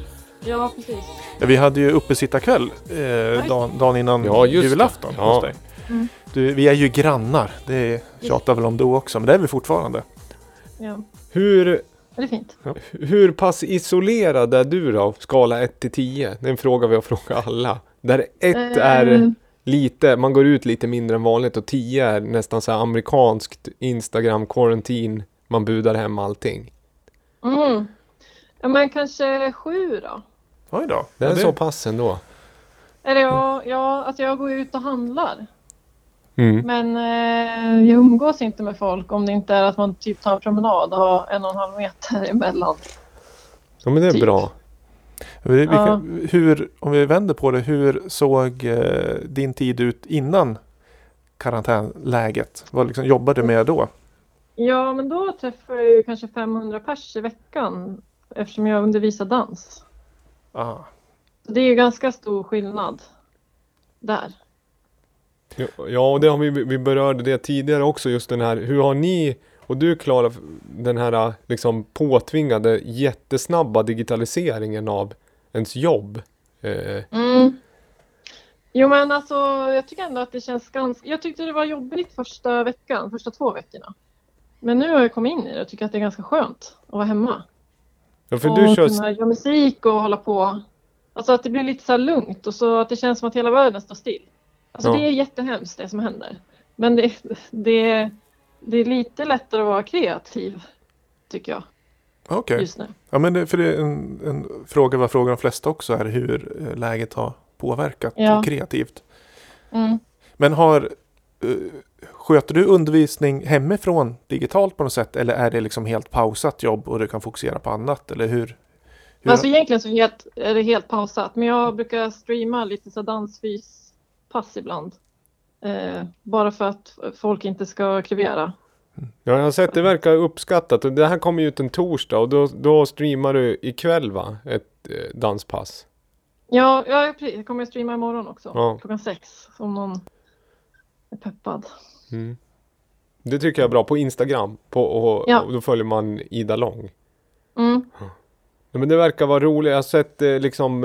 ja precis. Ja, vi hade ju uppesittarkväll eh, dagen, dagen innan Ja, just det. julafton Ja. hos dig. Mm. Du, vi är ju grannar. Det tjatar väl om du också, men det är vi fortfarande. Ja, Hur, det är fint. hur pass isolerad är du då? Skala 1 till 10? Det är en fråga vi har frågat alla. Där 1 är Eh, lite, man går ut lite mindre än vanligt och 10 är nästan så här amerikanskt Instagram quarantine. Man budar hem allting. Mm. Ja, men kanske sju då. Oj då. Det är Ja, så pass ändå. Eller ja, ja, alltså jag går ut och handlar. Mm. Men eh, jag umgås inte med folk om det inte är att man typ tar en promenad och har en och en halv meter emellan. Ja men det är Typ. bra. Vi, vi, Ja. hur, om vi vänder på det, hur såg eh, din tid ut innan karantänläget? Vad liksom jobbade du med då? Ja, men då träffar jag kanske 500 pers i veckan eftersom jag undervisar dans. Ah. Så det är ju ganska stor skillnad där. Ja, och det har vi, vi berörde det tidigare också, just den här, hur har ni och du Klara, den här liksom påtvingade jättesnabba digitaliseringen av ens jobb? Eh, Mm. Jo men alltså jag tycker ändå att det känns ganska... Jag tyckte det var jobbigt första veckan, första två veckorna. Men nu har jag kommit in i det och tycker att det är ganska skönt att vara hemma. ja, för och du kör, kunna göra musik och hålla på. Alltså att det blir lite så lugnt och så att det känns som att hela världen står still. Alltså Ja. det är jättehemskt det som händer. Men det, det, det är lite lättare att vara kreativ tycker jag Okej. nu. Ja, men det, för det är en, en fråga vad frågar de flesta också är hur eh, läget har påverkat Ja. kreativt. Mm. Men har eh, Sköter du undervisning hemifrån digitalt på något sätt eller är det liksom helt pausat jobb och du kan fokusera på annat? Eller hur? hur Alltså egentligen så är det helt pausat. Men jag brukar streama lite så dansfyspass ibland. Eh, bara för att folk inte ska krevera. ja, jag har sett det verkar uppskattat det här kommer ju ut en torsdag och då, då streamar du ikväll va? Ett eh, danspass. Ja. Jag kommer att streama imorgon också. Ja. Klockan sex. Om någon är peppad. Mm. Det tycker jag är bra på Instagram på, och, Ja. och då följer man Ida Lång. Mm. Ja, men det verkar vara roligt. Jag har sett eh, liksom,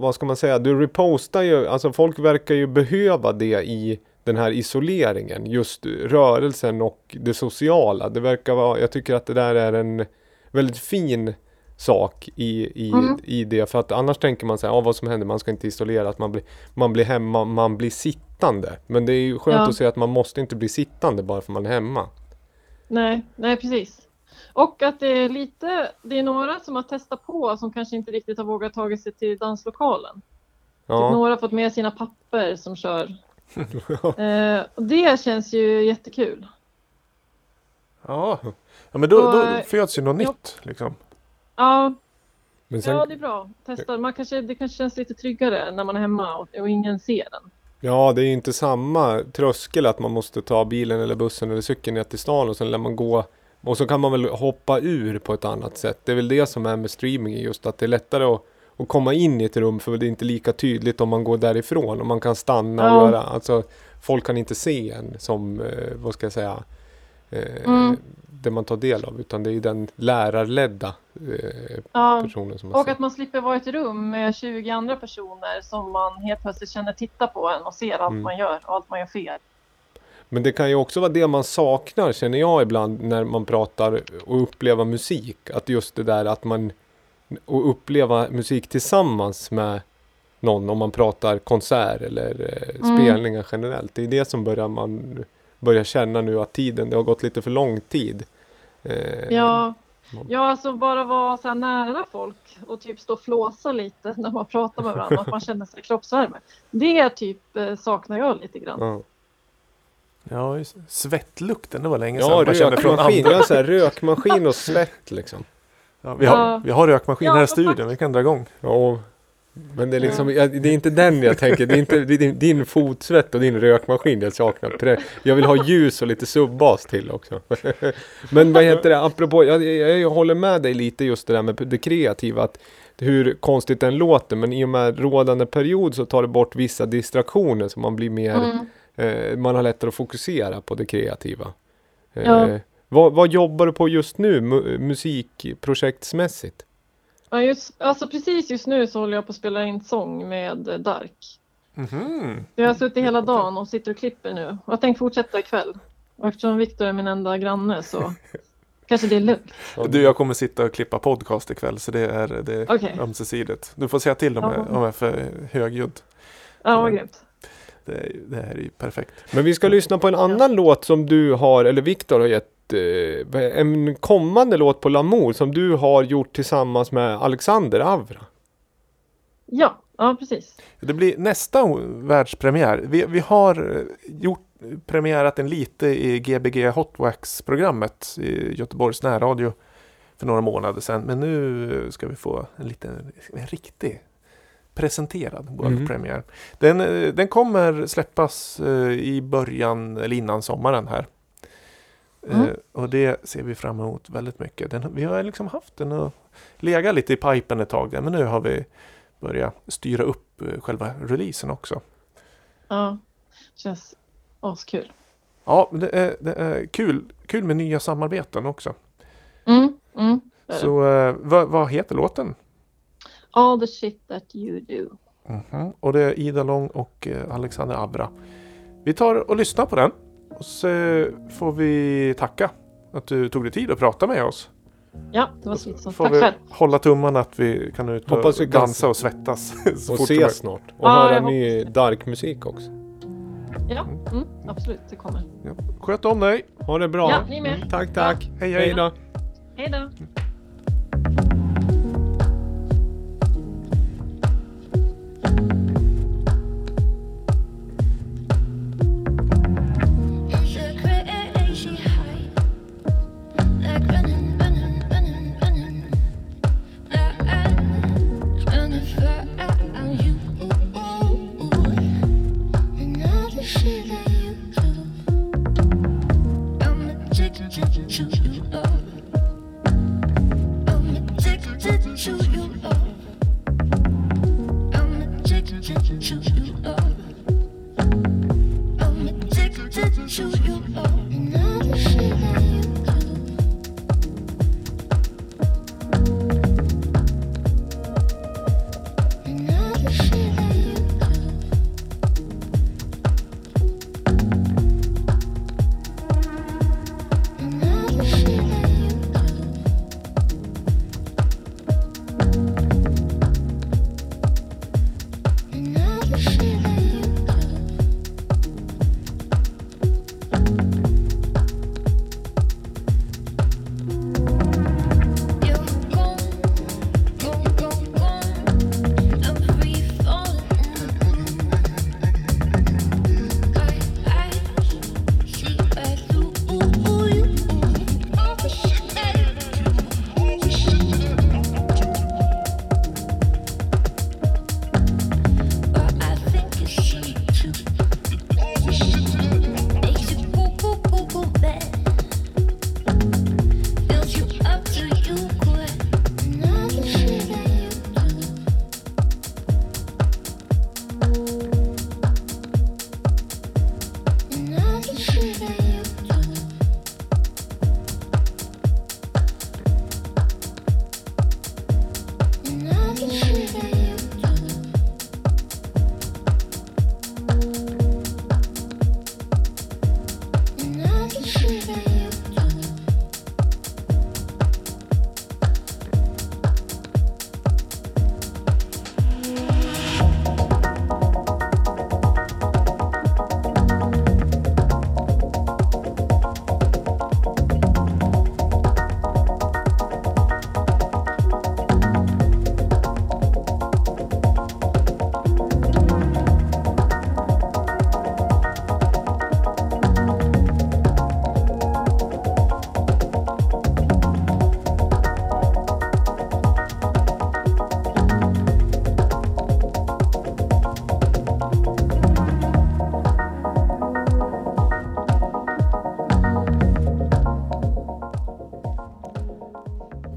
vad ska man säga, du repostar ju, alltså folk verkar ju behöva det i den här isoleringen. Just rörelsen och det sociala. Det verkar vara, jag tycker att det där är en väldigt fin sak i, i, Mm. i det. För att annars tänker man så här, ah, vad som händer, man ska inte isoleras, man blir, man blir hemma, man blir sittande. Men det är ju skönt Ja. att se att man måste inte bli sittande bara för man är hemma. Nej, nej precis. Och att det är lite, det är några som har testat på som kanske inte riktigt har vågat tagit sig till danslokalen. Typ Ja, några har fått med sina papper som kör. eh, och det känns ju jättekul. Ja. ja, men då, Och, då eh, föds ju något ja. nytt. Liksom. Ja, men sen, ja det är bra. Testa. Man kanske, det kanske känns lite tryggare när man är hemma och, och ingen ser den. Ja, det är ju inte samma tröskel att man måste ta bilen eller bussen eller cykeln ner till stan och sen lär man gå och så kan man väl hoppa ur på ett annat sätt. Det är väl det som är med streaming, just att det är lättare att, att komma in i ett rum för det är inte lika tydligt om man går därifrån och man kan stanna och göra, alltså folk kan inte se en som, eh, vad ska jag säga, eh, Mm. det man tar del av utan det är den lärarledda eh, Ja. personen som man Och ser. att man slipper vara i ett rum med 20 andra personer som man helt plötsligt känner titta på en och ser allt Mm. man gör och allt man gör fel. Men det kan ju också vara det man saknar känner jag ibland när man pratar och upplever musik. Att just det där att man och uppleva musik tillsammans med någon om man pratar konsert eller eh, Mm. spelningar generellt. Det är det som börjar man börjar känna nu att tiden, det har gått lite för lång tid. Eh, Ja, ja alltså bara vara så här nära folk och typ stå och flåsa lite när man pratar med varandra, att man känner sig kroppsvärme. Det typ eh, saknar jag lite grann. Ja, Ja, just- svettlukten, det var länge ja sedan. Från rökmaskin. andra. Ja, så här, rökmaskin och svett liksom. Ja, vi, har, Ja. vi har rökmaskin Ja, här i studion, vi kan dra igång. Ja, Men det är liksom, det är inte den jag tänker. Det är inte det är din, fotsvett och din rökmaskin jag saknar. Jag vill ha ljus och lite subbas till också. Men vad heter det, apropå, jag, jag, jag håller med dig lite just det där med det kreativa. Att hur konstigt den låter, men i och med rådande period så tar det bort vissa distraktioner så man blir mer, Mm. Eh, man har lättare att fokusera på det kreativa. Eh, Ja. vad, vad jobbar du på just nu mu- musikprojektsmässigt? Ja, just, alltså precis just nu så håller jag på att spela in sång med Dark. Mhm. Jag har suttit hela dagen och sitter och klipper nu. Och jag tänkte fortsätta ikväll. Och eftersom Viktor är min enda granne så kanske det är lugnt. Du, jag kommer sitta och klippa podcast ikväll så det är, det är Okej. ömsesidigt. Du får säga till om, jag, om jag är för högljudd. Ja, vad grymt. Det, är- det här är ju perfekt. Men vi ska lyssna på en annan låt som du har, eller Viktor har gett, eh, en kommande låt på Lamour som du har gjort tillsammans med Alexander Avra. Ja, ja precis. Det blir nästa världspremiär. Vi, vi har eh, gjort premiärat en lite i Gbg Hotwax-programmet i Göteborgs närradio för några månader sedan. Men nu ska vi få en liten, en riktig presenterad worldpremiär. Den, eh, den kommer släppas eh, i början eller innan sommaren här. Mm. Eh, Och det ser vi fram emot väldigt mycket. Den, vi har liksom haft den och legat lite i pipen ett tag där, men nu har vi börjat styra upp själva releasen också. Ja, känns askul. Ja, det är, det är kul, kul med nya samarbeten också. Mm, mm. Så vad, vad heter låten? All the shit that you do. Mhm. Och det är Ida Lång och eh, Alexander Abra. Vi tar och lyssnar på den. Och så får vi tacka att du tog dig tid att prata med oss. Ja, det var. Får Tack vi själv. hålla tummarna att vi kan ut och Hoppas vi kan- dansa och svettas. så Och ses snart. Och Ja, höra ny Dark-musik också. Ja, mm, absolut. Det kommer. Ja. Sköt om dig. Ha det bra. Ja, ni med. Tack, tack. Hej, hej. Hej då. Hej då.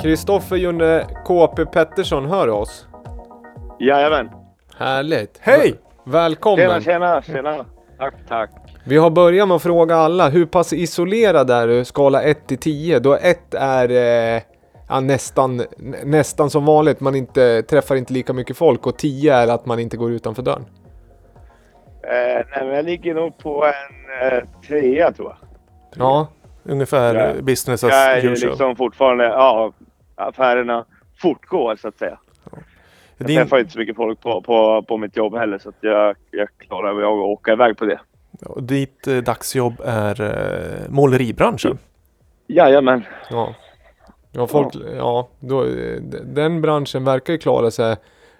Kristoffer Junne KP Pettersson hör oss. Jajamän. Härligt. Hej! Välkommen. Tjena, tjena, tjena. Tack, tack. Vi har börjat med att fråga alla, hur pass isolerad är du? Skala 1 till 10. Då 1 är eh, ja, nästan, nä- nästan som vanligt, man inte, träffar inte lika mycket folk. Och 10 är att man inte går utanför dörren. Eh, nej, men jag ligger nog på en eh, trea tror jag. Ja, Ungefär Ja. business as Jag är ju usual. liksom fortfarande, ja, affärerna fortgår så att säga. Jag Din, träffar inte så mycket folk på, på, på mitt jobb heller så att jag, jag klarar mig av att åka iväg på det. och ditt eh, dagsjobb är eh, måleribranschen. Jajamän. ja. Ja, folk, ja då, eh, den branschen verkar ju klara sig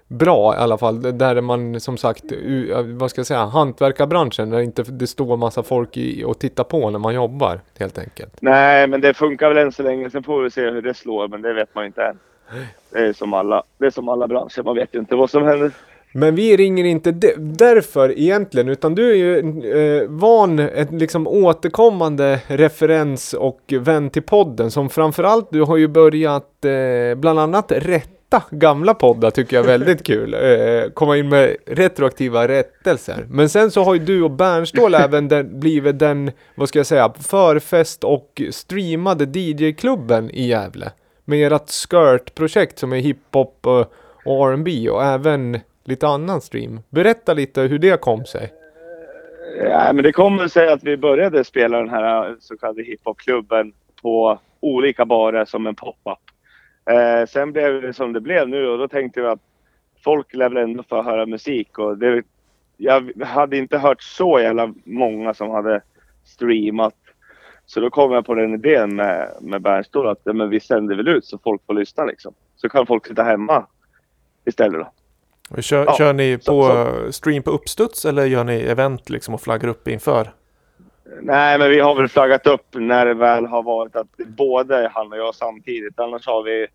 bra i alla fall. Där är man som sagt, vad ska jag säga, hantverkarbranschen där inte det står massa folk i, och tittar på när man jobbar helt enkelt. Nej, men det funkar väl än så länge. Sen får vi se hur det slår, men det vet man inte än. Det är som alla, det är som alla branscher. Man vet ju inte vad som händer. Men vi ringer inte därför egentligen, utan du är ju eh, van, ett liksom återkommande referens och vän till podden som framförallt du har ju börjat eh, bland annat rätta gamla poddar tycker jag är väldigt kul. Eh, komma in med retroaktiva rättelser. Men sen så har ju du och Bernstål även den, blivit den, vad ska jag säga, förfest och streamade DJ-klubben i Gävle. Med ert Skirt-projekt som är hiphop och, och R&B och även lite annan stream. Berätta lite hur det kom sig. Ja, men det kommer sig att vi började spela den här så kallade hiphopklubben på olika barer som en pop-up. Eh, sen blev det som det blev nu och då tänkte vi att folk lär väl ändå få höra musik och det, jag hade inte hört så jävla många som hade streamat. Så då kom jag på den idén med, med Bernstål att men vi sänder väl ut så folk får lyssna liksom. Så kan folk sitta hemma istället då. Kör, Ja, kör ni så- på eh, stream på uppstuds eller gör ni event liksom och flaggar upp inför? Nej, men vi har väl flaggat upp när det väl har varit att både han och jag samtidigt. Annars har vi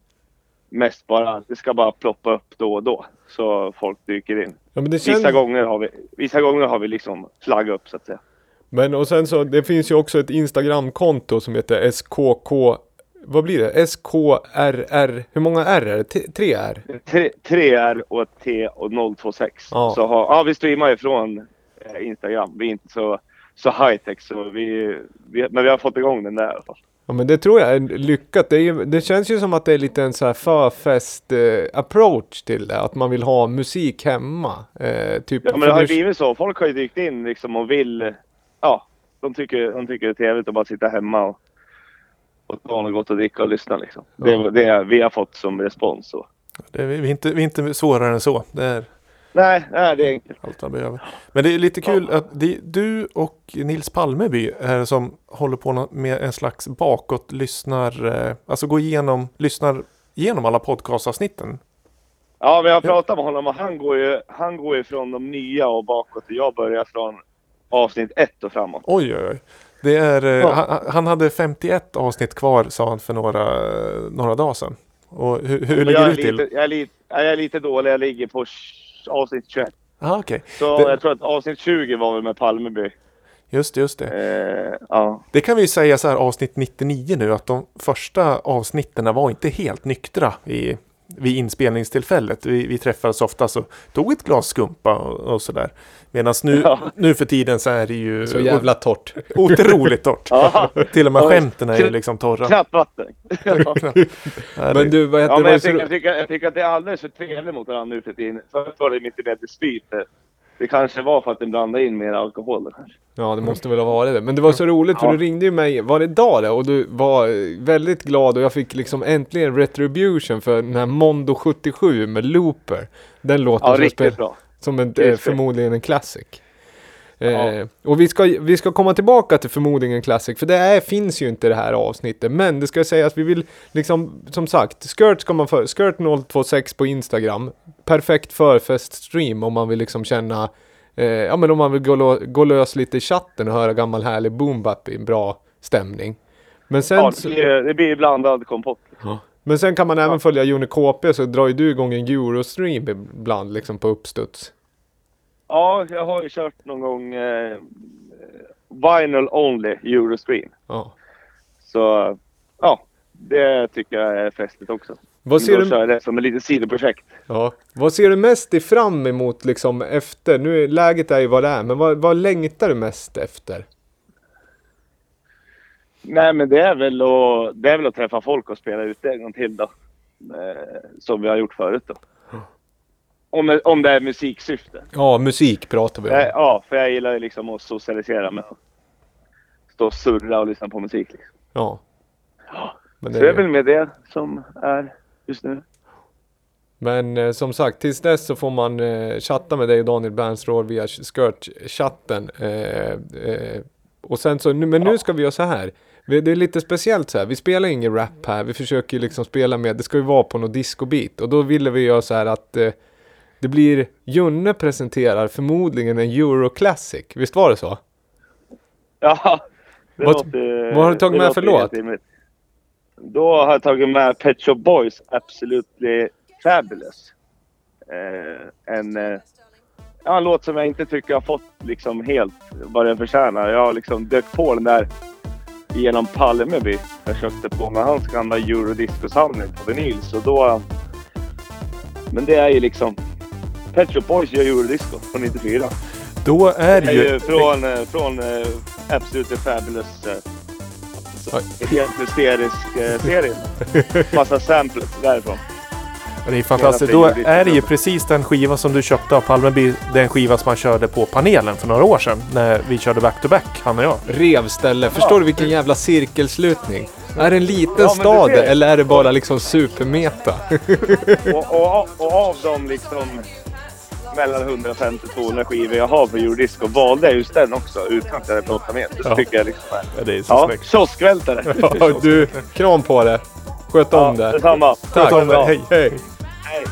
mest bara, det ska bara ploppa upp då och då. Så folk dyker in. Ja, känns... Vissa gånger har vi, vissa gånger har vi liksom flaggat upp så att säga. Men och sen så, det finns ju också ett Instagramkonto som heter SKK... Vad blir det? SKRR... Hur många R är det? T- Tre R? Tre, tre R och T och 026. Ja. Så har, ja, vi streamar ifrån eh, Instagram. Vi är inte så, så high tech så vi, vi, men vi har fått igång den där i alla fall. Ja men det tror jag är lyckat. Det, är, ju- det känns ju som att det är lite en så här förfest eh, approach till det. Att man vill ha musik hemma. Eh, typ, Ja, men det har ju blivit så. Folk har ju dykt in liksom och vill... Ja, de tycker, de tycker det är trevligt att bara sitta hemma och, och ta något gott att dricka och lyssna liksom. Det är det vi har fått som respons. Så. Det är, vi, är inte, vi är inte svårare än så. Det är Nej, nej, det är enkelt. allt man behöver. Men det är lite kul att det, du och Nils Palmeby är som håller på med en slags bakåt lyssnar, eh, alltså gå igenom, lyssnar igenom alla podcastavsnitten. Ja, men jag har pratat med honom och han går ju, han går ju från de nya och bakåt. Och jag börjar från avsnitt ett och framåt. Oj, oj, oj. Det är, eh, Ja. han, han hade 51 avsnitt kvar sa han för några, några dagar sedan. Och hur, hur ligger jag, du är till? lite, jag, är lite, jag är lite dålig. Jag ligger på avsnitt 21. Ah, okej. Så Det- jag tror att avsnitt 20 var väl med Palmeby. Just det, just det. Eh, ja. Det kan vi ju säga så här avsnitt 99 nu att de första avsnitten var inte helt nyktra i, vid inspelningstillfället. Vi, vi träffades ofta så tog ett glas skumpa och, och sådär. Medan nu, Ja. nu för tiden så är det ju Så jävla torrt. otroligt torrt. Ja. Till och med skämten är ju liksom torra. Knappt vatten. Ja, Men du, vad heter Ja, men det? jag, tycker, jag, tycker, jag tycker att det är alldeles för trevligt mot varandra nu för tiden. Förut var det lite mer dispyt. Det kanske var för att den blandade in mer alkohol. då kanske. Ja, det måste väl ha varit det. Men det var så roligt för Ja. du ringde ju mig, var det idag det? Och du var eh, väldigt glad och jag fick liksom äntligen retribution för den här Mondo 77 med Looper. Den låten Ja, som, riktigt spel, bra. som en, eh, förmodligen en classic. Eh, Ja. och vi ska, vi ska komma tillbaka till förmodligen classic, för det är, finns ju inte det här avsnittet. Men det ska sägas att vi vill, liksom, som sagt, Skirt ska man för, Skirt 026 på Instagram. Perfekt förfeststream om man vill liksom känna Eh, ja men om man vill gå, lo- gå lös lite i chatten och höra gammal härlig boombap i bra stämning. Men sen, Ja, det blir, det blir blandad kompott. men sen kan man även följa Joni KP så drar ju du igång en Eurostream ibland liksom på uppstuds. Ja, jag har ju kört någon gång eh, vinyl only Eurostream. Ja. Så ja, det tycker jag är festligt också. Vad ser Då du, kör jag det som ett litet sidoprojekt. ja, vad ser du mest i fram emot liksom efter? Nu läget är ju vad det är, men vad, vad längtar du mest efter? Nej, men det är, väl att, det är väl att träffa folk och spela ute en gång till då. Eh, som vi har gjort förut då. Om, om det är musiksyfte. Ja, musik pratar vi om. Eh, ja, för jag gillar liksom att socialisera med att stå och surra och lyssna på musik. Liksom. Ja. Men, Så det är väl med det som är just nu. men eh, som sagt, tills dess så får man eh, chatta med dig och Daniel Bernstrål via Skirt-chatten. Eh, eh, och sen så, nu, men nu ska vi göra så här. Vi- Det är lite speciellt så här. Vi spelar ingen rap här. Vi försöker ju liksom spela med, det ska ju vara på något discobeat. Och då ville vi göra så här att eh, det blir, Junne presenterar förmodligen en Euro Classic. Visst var det så? Ja, det Vad- låter, vad har du tagit med för låt? Då har jag tagit med Pet Shop Boys Absolutely Fabulous. Eh, en, eh, ja, en låt som jag inte tycker har fått liksom helt vad den förtjänar. Jag har liksom dök på den där genom Palmeby. Jag köpte på mig hans gamla Eurodisco-samling på vinyl. Så då... Men det är ju liksom... Pet Shop Boys gör Eurodisco från 94. Då är Det är ju... ju från, eh, från uh, Absolutely Fabulous. Uh, helt hysterisk uh, serie. Massa samples därifrån. Det är fantastiskt. Då är det ju precis den skiva som du köpte av Palmeby. Den skiva som man körde på panelen för några år sedan. När vi körde back-to-back, han och jag. Revställe. Förstår du vilken jävla cirkelslutning? Är det en liten Ja, stad eller är det bara liksom supermeta? Och, och, och av de liksom mellan 150-200 skivor jag har på Eurodisco valde jag just den också utan att jag hade plockat med. Det Ja. tycker jag liksom är... Ja, det är så Ja, snyggt. kioskvältare. Ja, du, kram på det. Sköt om Ja, det. detsamma. Tack. Sköt om det. Hej. Hej. Hej.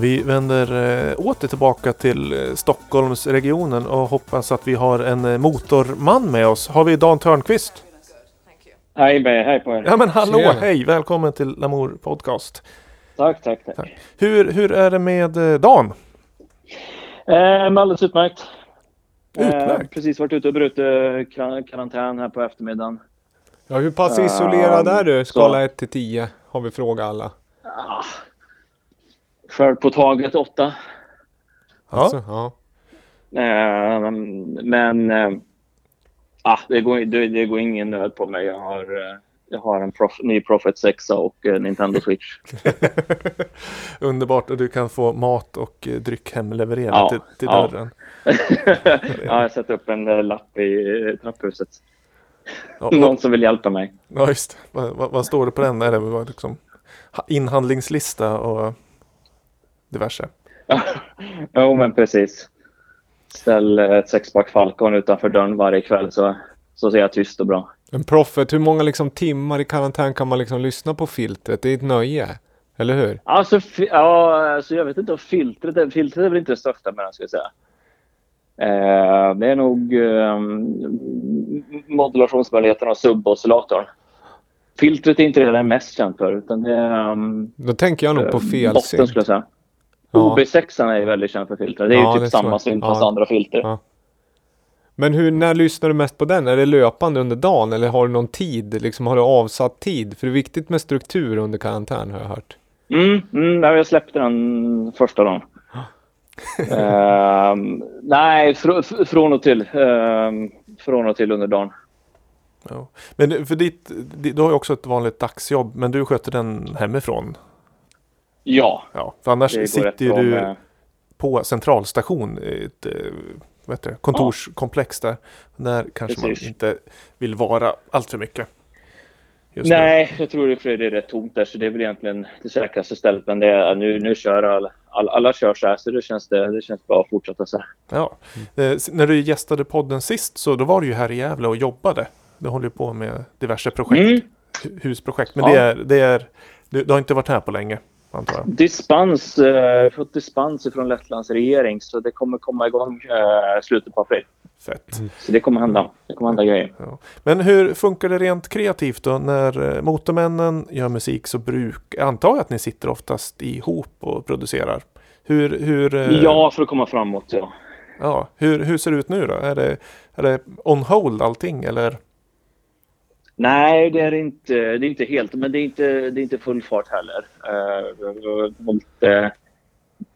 Vi vänder eh, åter tillbaka till eh, Stockholmsregionen och hoppas att vi har en eh, motorman med oss. Har vi Dan Törnqvist? Hej hej på er. Ja men hallå, Tjena. hej! Välkommen till Lamour Podcast. Tack, tack, tack. Tack. Hur, hur är det med eh, Dan? Eh, alldeles utmärkt. Eh, Utmärkt. precis varit ute och brutit kar- karantän här på eftermiddagen. Ja, hur pass isolerad är du? så- Skala 1 till 10 har vi frågat alla. Ah. Själv på taget åtta. Ja. Alltså, ja. Eh, men eh, ah, det, går, det, det går ingen nöd på mig. Jag har, eh, jag har en prof, ny Prophet 6 och eh, Nintendo Switch. Underbart och du kan få mat och eh, dryck hemlevererat Ja, till, till ja. dörren. ja, jag sätter upp en eh, lapp i trapphuset. Ja, Någon som vill hjälpa mig. Ja, just vad, vad, vad står det på den? Är det liksom ha- inhandlingslista och diverse? jo, men precis. Ställ eh, ett sexpack Falcon utanför dörren varje kväll så, så ser jag tyst och bra. Men Proffet, hur många liksom timmar i karantän kan man liksom lyssna på filtret? Det är ett nöje. Eller hur? Alltså, ja, alltså jag vet inte om filtret är, filtret är väl inte det största med den ska jag säga. Eh, det är nog eh, modulationsmöjligheten och suboscillatorn. Filtret är inte det den är mest känd för utan det är um, Då tänker jag nog på fel botten skulle jag säga. Ja. OB6 är ju väldigt känd för filtret. Det är Ja, ju typ samma synt fast Ja. andra filter. Ja. Men hur, när lyssnar du mest på den? Är det löpande under dagen eller har du någon tid? Liksom, har du avsatt tid? För det är viktigt med struktur under karantän har jag hört. Mm, mm, jag släppte den första dagen. Ehm, nej, fr fr- från och till. ehm, från och till under dagen. Ja. Men för ditt, di- du har ju också ett vanligt dagsjobb men du sköter den hemifrån. Ja. Ja, för annars sitter ju du med- på centralstation i ett eh, vad heter det, kontorskomplex där. Där kanske Precis. man inte vill vara allt för mycket. Just nu. Nej, jag tror det är rätt tomt där så det är väl egentligen det säkraste stället. Men det är, nu, nu kör alla, alla, alla kör så här så det känns, det, det känns bra att fortsätta så här. Ja. Eh, s- när du gästade podden sist så då var du ju här i Gävle och jobbade. Du håller på med diverse projekt. Mm. hu- Husprojekt. Men Ja. det är, det är du, du har inte varit här på länge antar jag. Dispens, eh, fått dispens från Lettlands regering så det kommer komma igång eh, slutet på april. Fett. Så det kommer hända. Det kommer hända grejer. Ja. Men hur funkar det rent kreativt då? När eh, Motormännen gör musik så bruk, jag antar jag att ni sitter oftast ihop och producerar. Hur, hur, eh, Ja, för att komma framåt ja. ja, hur, hur ser det ut nu då? Är det, är det on hold allting eller? Nej, det är inte, det är inte helt, men det är inte, det är inte full fart heller. Uh, vi har hållit det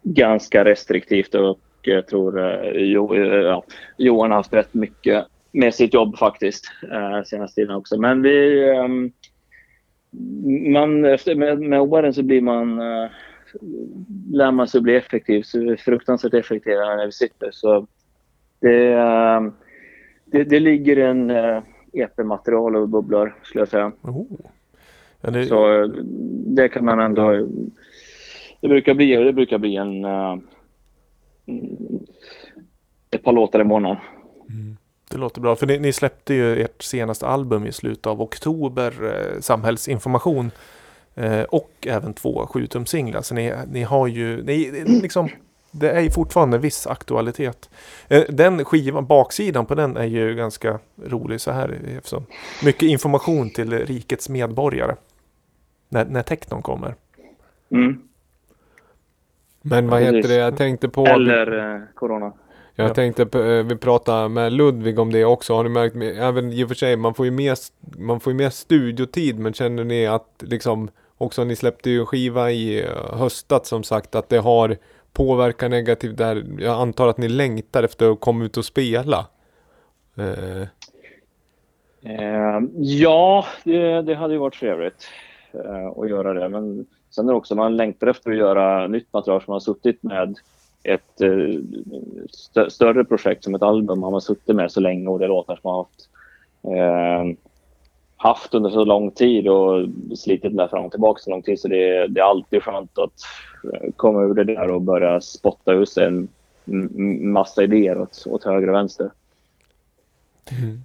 ganska restriktivt och eh, jag tror eh, jo, eh, ja, Johan har haft rätt mycket med sitt jobb faktiskt uh, senaste tiden också. Men vi, ehm, man, efter, med, med åren så blir man, uh, lär man sig att bli effektiv. Så vi är fruktansvärt effektiva när vi sitter. Så det, ehm, det, det ligger en uh, EP-material och bubblar skulle jag säga. Oh. Ja, det, Så eh, det kan man ändå... Det brukar bli, det brukar bli en... mm, ett par låtar i månaden. det låter bra. För ni, ni släppte ju ert senaste album i slutet av oktober, eh, Samhällsinformation. Eh, och även två 7-tum-singlar. Så ni, ni har ju, ni, liksom, det är ju fortfarande viss aktualitet. Eh, den skivan, baksidan på den är ju ganska rolig så här. Eftersom mycket information till rikets medborgare. När, när technon kommer. Mm. Men vad heter det? Jag tänkte på... Eller eh, Corona. Jag Ja. tänkte, på, eh, vi pratade med Ludvig om det också. Har ni märkt, även i och för sig, man får ju mer, man får ju mer studiotid. Men känner ni att liksom, också ni släppte ju en skiva i eh, höstat som sagt, att det har påverkar negativt där. Jag antar att ni längtar efter att komma ut och spela. Eh, Eh, ja, det, det hade ju varit trevligt eh, att göra det. Men sen är det också, man längtar efter att göra nytt material som man har suttit med ett eh, större projekt som ett album har man suttit med så länge och det är låtar som man har haft, eh, haft under så lång tid och slitit med fram och tillbaka så lång tid så det, är- det är alltid skönt att eh, komma ur det där och börja spotta ur sig en massa idéer åt, åt höger och vänster.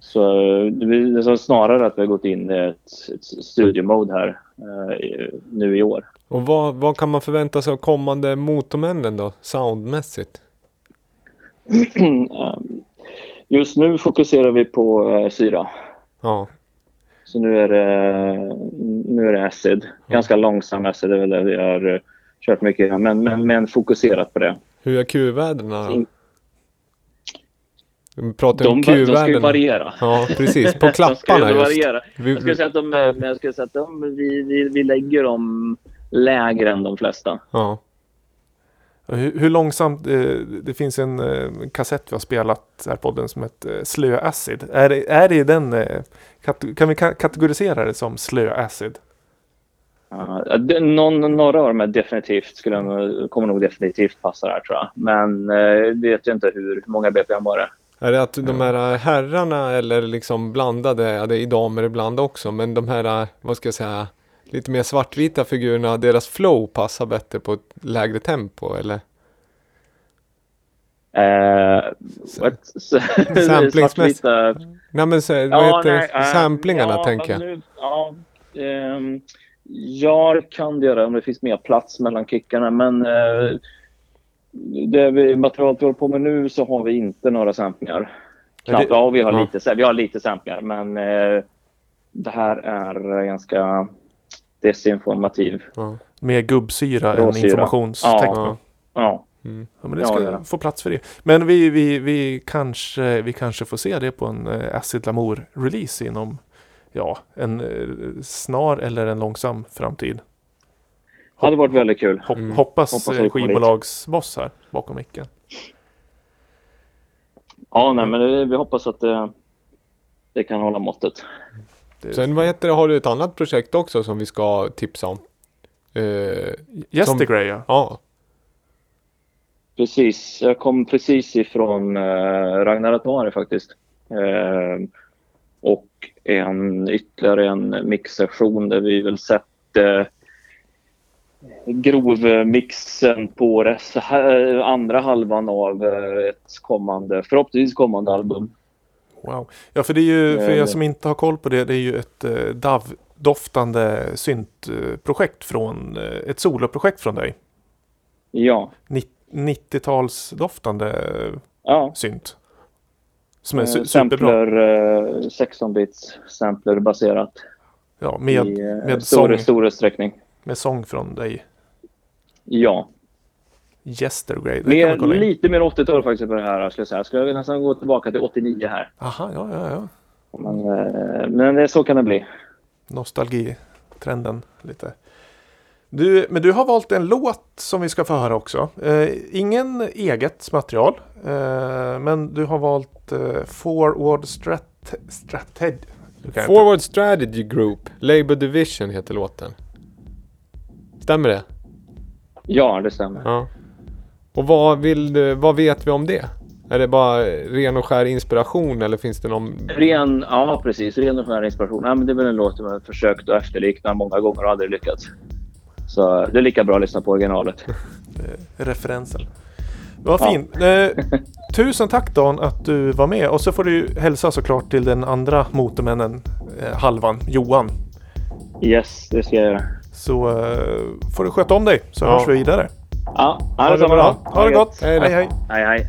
Så eh, det så snarare att vi har gått in i ett, ett studiemode här eh, nu i år. och vad, vad kan man förvänta sig av kommande Motormännen då? Soundmässigt? Eh, Just nu fokuserar vi på eh, syra. Ja. Så nu är det, nu är det acid. Ganska långsam acid, det är väl det vi har eh, kört mycket men, men, men fokuserat på det. Hur är? Vi pratar De, om de ska ju variera. Ja, precis. På klapparna just. variera. Vi- Jag skulle säga att, de, jag skulle säga att de, vi, vi, vi lägger dem lägre än de flesta. Ja. Hur, hur långsamt, eh, det finns en eh, kassett vi har spelat här på podden som heter eh, Slö Acid. Är det, är det den, eh, kat- kan vi ka- kategorisera det som Slö Acid? Ja, det- någon, några av dem är definitivt, skulle jag, kommer nog definitivt passa där tror jag. Men eh, vet jag inte hur, hur många BPM var det? Är det att de här herrarna eller liksom blandade, ja det är i damer ibland också, men de här, vad ska jag säga, lite mer svartvita figurerna, deras flow passar bättre på ett lägre tempo eller? Eh? Samplingsmässigt. Nej men så, vad Ja, heter nej, det? eh, Samplingarna ja, tänker jag. Nu, ja, ehm, ja, kan det göra om det finns mer plats mellan kickarna. Men eh, det vi, materialet vi håller på med nu så har vi inte några samplingar. Knappt. det- Ja, vi har, ja. lite, vi har lite samplingar, men eh, det här är ganska desinformativ. Ja. Mer gubbsyra än Råsyra. informationstecken. Ja. Ja. Ja, men det Ja, ska är det. få plats för det. Men vi, vi, vi, kanske, vi kanske får se det på en eh, Acid Lamour release inom ja, en eh, snar eller en långsam framtid. hade varit väldigt kul. Hop, Mm. Hoppas, Hoppas eh, skivbolagsboss här bakom micken. Ja, nej, men vi hoppas att det, det kan hålla måttet. Sen vad heter det, har du ett annat projekt också som vi ska tipsa om? Uh, Yesterday ja. ja. Precis, jag kom precis ifrån eh, Ragnar Atmari faktiskt. Eh, och en, ytterligare en mixsession där vi väl sett eh, grovmixen på res, här, andra halvan av eh, ett kommande, förhoppningsvis kommande album. Wow. Ja, för det är ju, för Eh, er som inte har koll på det, det är ju ett eh, DAV-doftande syntprojekt från, eh, ett soloprojekt från dig. Ja, Ni- 90-talsdoftande ja. synt. Som är Eh, su- superbra. sampler, eh, 16 bits sampler baserat Ja, med, i eh, med, stor, sång, stor utsträckning. med sång från dig. Ja, Kan mer, man kolla in. lite mer 80-tal faktiskt på det här. Skulle jag säga. Skulle jag nästan gå tillbaka till 89 här. Aha, ja, ja, ja. Men, eh, men det, så kan det bli. Nostalgitrenden lite. Du, men du har valt en låt som vi ska få höra också. Eh, ingen eget material. Eh, men du har valt eh, Forward Strat Strateg. Du kan inte- Forward Strategy Group, Labour Division heter låten. Stämmer det? Ja, det stämmer. Ja. Och vad, vill du, vad vet vi om det? Är det bara ren och skär inspiration eller finns det någon... Ren, ja, precis. Ren och skär inspiration. Ja, men det är väl en låt som jag har försökt att efterlikna många gånger och aldrig lyckats. Så det är lika bra att lyssna på originalet. referensen. Vad Ja. fint. Eh, tusen tack Dan att du var med. Och så får du hälsa såklart till den andra motormännen, eh, halvan, Johan. Yes, det ska jag göra. Så eh, får du sköta om dig så Ja. hörs vi vidare. Ja, Ha ha det det samma bra. då. Ha det gott. Hej då. hej. hej.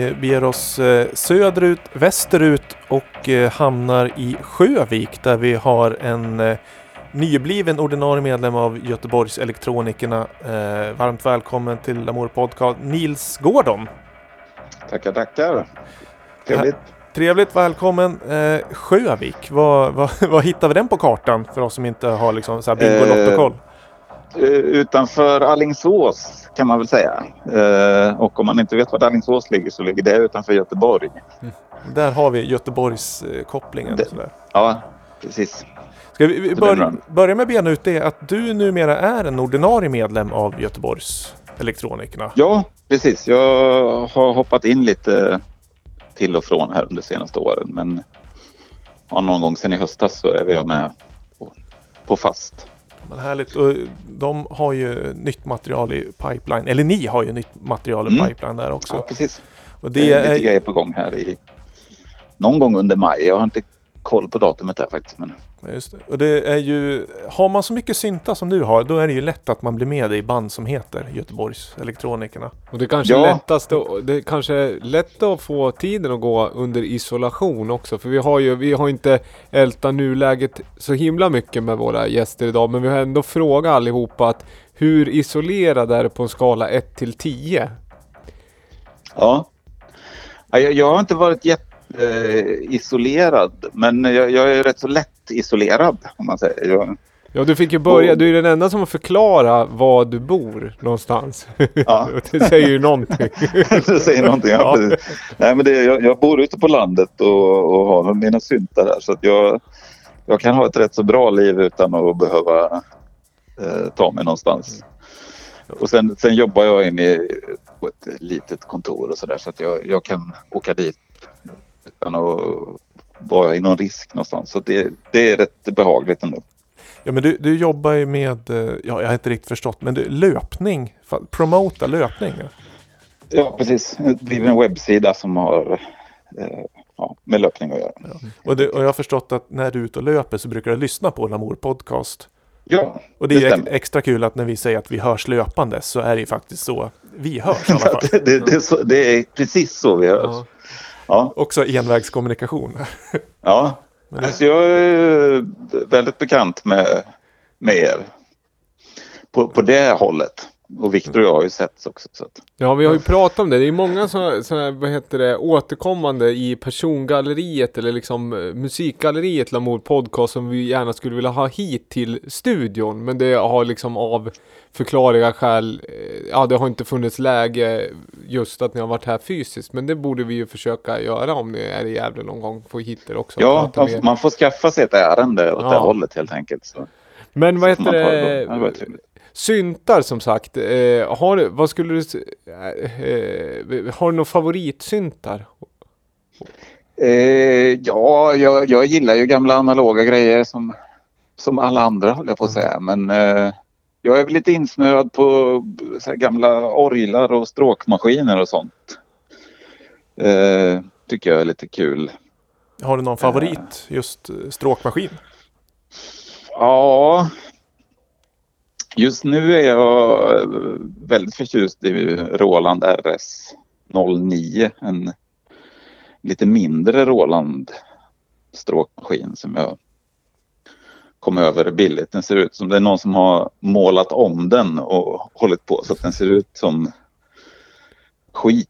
Vi beger oss eh, söderut, västerut och eh, hamnar i Sjövik där vi har en eh, nybliven ordinarie medlem av Göteborgs Elektronikerna. Varmt välkommen till Lamour Podcast, Nils Gordon. Tackar, tackar. Trevligt. Trevligt, välkommen. Sjövik, vad, vad, vad hittar vi den på kartan för oss som inte har liksom så här Bingolotto-koll? Eh, utanför Allingsås kan man väl säga. Eh, och om man inte vet var Allingsås ligger så ligger det utanför Göteborg. Där har vi Göteborgs kopplingen. Det- sådär. Ja, precis. Ska vi, bör, börja med att bena ut det att du numera är en ordinarie medlem av Göteborgs Elektronikerna. Ja, precis. Jag har hoppat in lite till och från här under senaste åren. Men ja, någon gång sedan i höstas så är jag med på, på fast. Men härligt. Och de har ju nytt material i pipeline. Eller ni har ju nytt material i Mm. pipeline där också. Ja, precis. Och Det det är lite grejer på gång här i någon gång under maj. Jag har inte koll på datumet där faktiskt. Men just det. Och det är ju, har man så mycket synta som du har, då är det ju lätt att man blir med i band som heter Göteborgs Elektronikerna. Och det kanske är Ja. lättast det kanske är lätt att få tiden att gå under isolation också. För vi har ju, vi har inte ältat nuläget så himla mycket med våra gäster idag. Men vi har ändå frågat allihopa att hur isolerad är det på en skala 1 till 10? Ja. Ja, Jag, jag har inte varit jätteisolerad men jag, jag är rätt så lätt isolerad om man säger. Ja, du fick ju börja. Du är den enda som har förklarat var du bor någonstans. Ja. det säger ju någonting. det säger någonting. Ja. precis. Nej, men det, jag, jag bor ute på landet och, och har mina syntar där så att jag, jag kan ha ett rätt så bra liv utan att behöva eh, ta mig någonstans. Och sen, sen jobbar jag inne i, på ett litet kontor och sådär så att jag, jag kan åka dit utan att vara i någon risk någonstans. Så det, det är rätt behagligt ändå. Ja men du, du jobbar ju med, eh, ja jag har inte riktigt förstått, men du, löpning, promota löpning. ja. Ja, precis. Det blir en webbsida som har eh, ja, med löpning att göra. Och, det, och jag har förstått att när du är ute och löper så brukar du lyssna på Lamour Podcast. Ja, Och det är det ex- stämmer. extra kul att när vi säger att vi hörs löpande så är det ju faktiskt så vi hörs i alla fall. det, det, det, är så, det är precis så vi hörs. Ja. Ja, Också envägskommunikation. ja. Alltså jag är väldigt bekant med, med er. På, på det hållet. Och Viktor och jag har ju setts också. Så att, Ja, vi har ju pratat om det. Det är många sådana, vad heter det, återkommande i persongalleriet eller liksom eh, musikgalleriet Lamour Podcast som vi gärna skulle vilja ha hit till studion. Men det har liksom av förklarliga skäl, eh, ja det har inte funnits läge just att ni har varit här fysiskt. Men det borde vi ju försöka göra om ni är i Gävle någon gång. Få hit er också. ja, man, man får skaffa sig ett ärende åt Ja. det hållet helt enkelt. Så, Men vad heter det? det. Syntar som sagt. Eh, har, vad skulle du... Eh, eh, har du några favoritsyntar? Eh, ja, jag, jag gillar ju gamla analoga grejer som, som alla andra håller jag på att säga. Men eh, jag är väl lite insnöad på så här, gamla orglar och stråkmaskiner och sånt. Eh, tycker jag är lite kul. Har du någon favorit just eh, stråkmaskin? Ja, just nu är jag eh, väldigt förtjust i Roland RS 09. En lite mindre Roland stråkmaskin som jag kom över billigt. Den ser ut som det är någon som har målat om den och hållit på så att den ser ut som skit,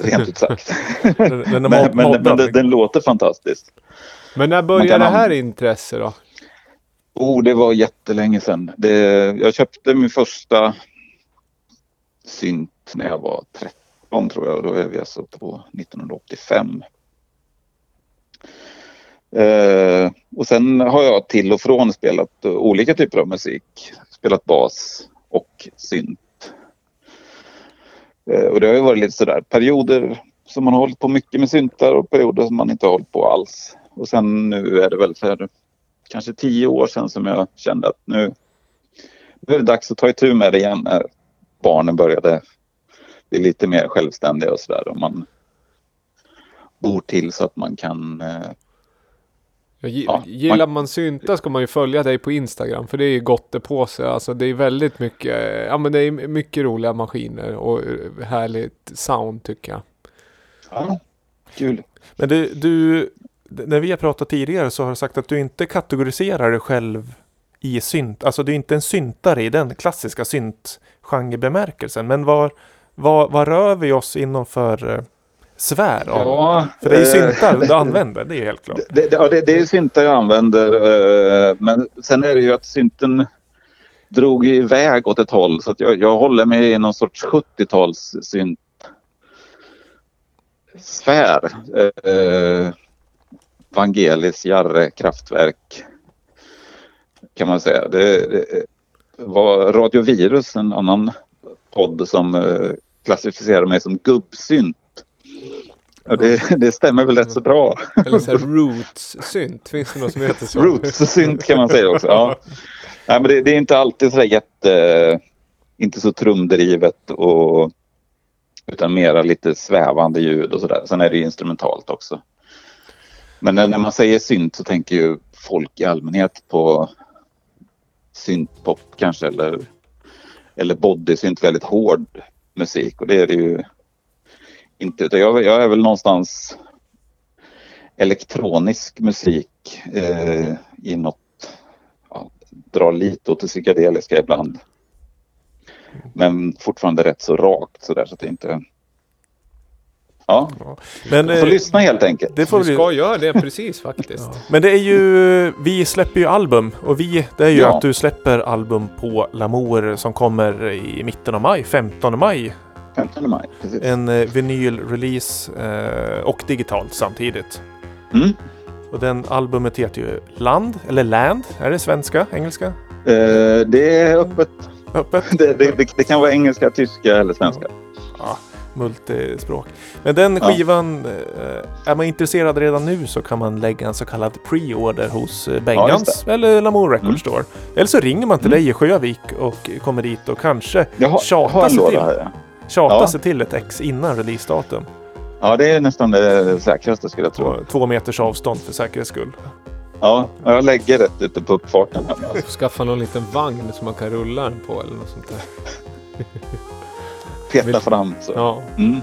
rent ut sagt. Den, den men men, men den, den låter fantastiskt. Men när började det här intresse då? Oh, det var jättelänge sedan. Det, jag köpte min första synt när jag var 13 tror jag. Då är vi alltså på 1985. Eh, och sen har jag till och från spelat olika typer av musik. Spelat bas och synt. Eh, och det har ju varit lite sådär perioder som man har hållit på mycket med syntar och perioder som man inte har hållit på alls. Och sen nu är det väl för kanske tio år sedan som jag kände att nu, nu är det dags att ta itu med det igen när barnen började bli lite mer självständiga och sådär. Och man bor till så att man kan eh, Ja, gillar man synta ska man ju följa dig på Instagram för det är ju gott det på sig. Alltså det är väldigt mycket, ja men det är mycket roliga maskiner och eh, härligt sound tycker jag. Ja, kul. Men du, du, när vi har pratat tidigare så har du sagt att du inte kategoriserar dig själv i synt. Alltså du är inte en syntare i den klassiska syntgenrebemärkelsen. Men var, var, var rör vi oss inom för eh, svär av? Ja, för det är ju eh, syntar du använder, det är helt klart. Det, det, ja, det, det är syntar jag använder. eh, Men sen är det ju att synten drog iväg åt ett håll. Så att jag, jag håller mig i någon sorts 70-tals synt sfär. Vangelis, Jarre, Kraftwerk. Kan man säga. Det, det var Radio Virus, en annan podd som eh, klassificerar mig som gubbsynt. Och det, det stämmer väl rätt så bra. Eller så roots-synt. Finns det något som heter så? Roots-synt kan man säga också. Ja. Nej, men det, det är inte alltid så jätte... Inte så trumdrivet och... Utan mera lite svävande ljud och sådär. Sen är det instrumentalt också. Men när, när man säger synt så tänker ju folk i allmänhet på syntpop kanske eller, eller bodysynt, väldigt hård musik. Och det är det ju inte. Utan jag, jag är väl någonstans elektronisk musik eh, i något, ja, drar lite åt det psykedeliska ibland. Men fortfarande rätt så rakt sådär så att det inte... Ja, Men, får eh, lyssna helt enkelt. Det får Du vi ska göra det precis faktiskt. Men det är ju, vi släpper ju album och vi, det är ju Ja. att du släpper album på Lamour som kommer i mitten av maj, 15 maj. 15 maj, precis. En eh, vinylrelease eh, och digitalt samtidigt. Mm. Och den albumet heter ju Land, eller Land, är det svenska, engelska? Eh, det är öppet. Öppet? Det, det, det, det kan vara engelska, tyska eller svenska. Ja, multispråk. Men den Ja. skivan, eh, är man intresserad redan nu så kan man lägga en så kallad pre-order hos eh, Ja, Bengans just eller Lamour Record Mm. Store. Eller så ringer man till dig i Sjövik och kommer dit och kanske Jag har, tjatar, sig, till, här. ja. tjatar Ja. sig till ett ex innan releasedatum. Ja, det är nästan det säkraste skulle jag tro. Två meters avstånd för säkerhets skull. Ja, jag lägger rätt ute på uppfarten. Skaffa någon liten vagn som man kan rulla den på eller något sånt där. Peta fram så. Ja. Mm.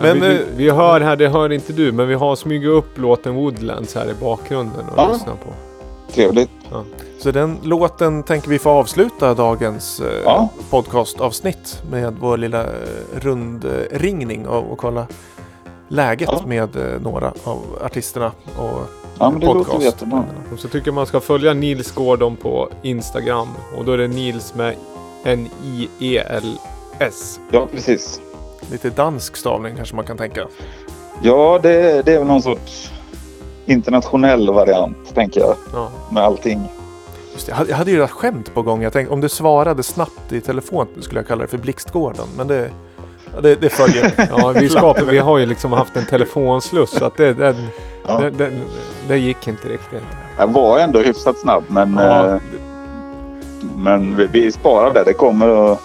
Men, Men, vi, eh, vi hör här, det hör inte du, men vi har smugit upp låten Woodlands här i bakgrunden och Ja. lyssna på. Trevligt. Så den låten tänker vi få avsluta dagens eh, Ja. podcastavsnitt med vår lilla eh, rundringning och, och kolla läget Ja. med eh, några av artisterna och Ja, men det låter podcast. jättebra. Och så tycker man ska följa Nils Gordon på Instagram. Och då är det Nils med N-I-E-L-S. Ja, precis. Lite dansk stavning kanske man kan tänka. Ja, det, det är väl någon sorts internationell variant, tänker jag, Ja. med allting. Just det, jag hade- ju ett skämt på gång. Jag tänkte om du svarade snabbt i telefon skulle jag kalla det för Blixtgården. Men det, det, det följer. Ja, vi, skapar, vi har ju liksom haft en telefonsluss så att det, den, Ja. den, den, det gick inte riktigt. Jag var ändå hyfsat snabb, men, Ja. eh, men vi, vi sparar det. Det kommer att,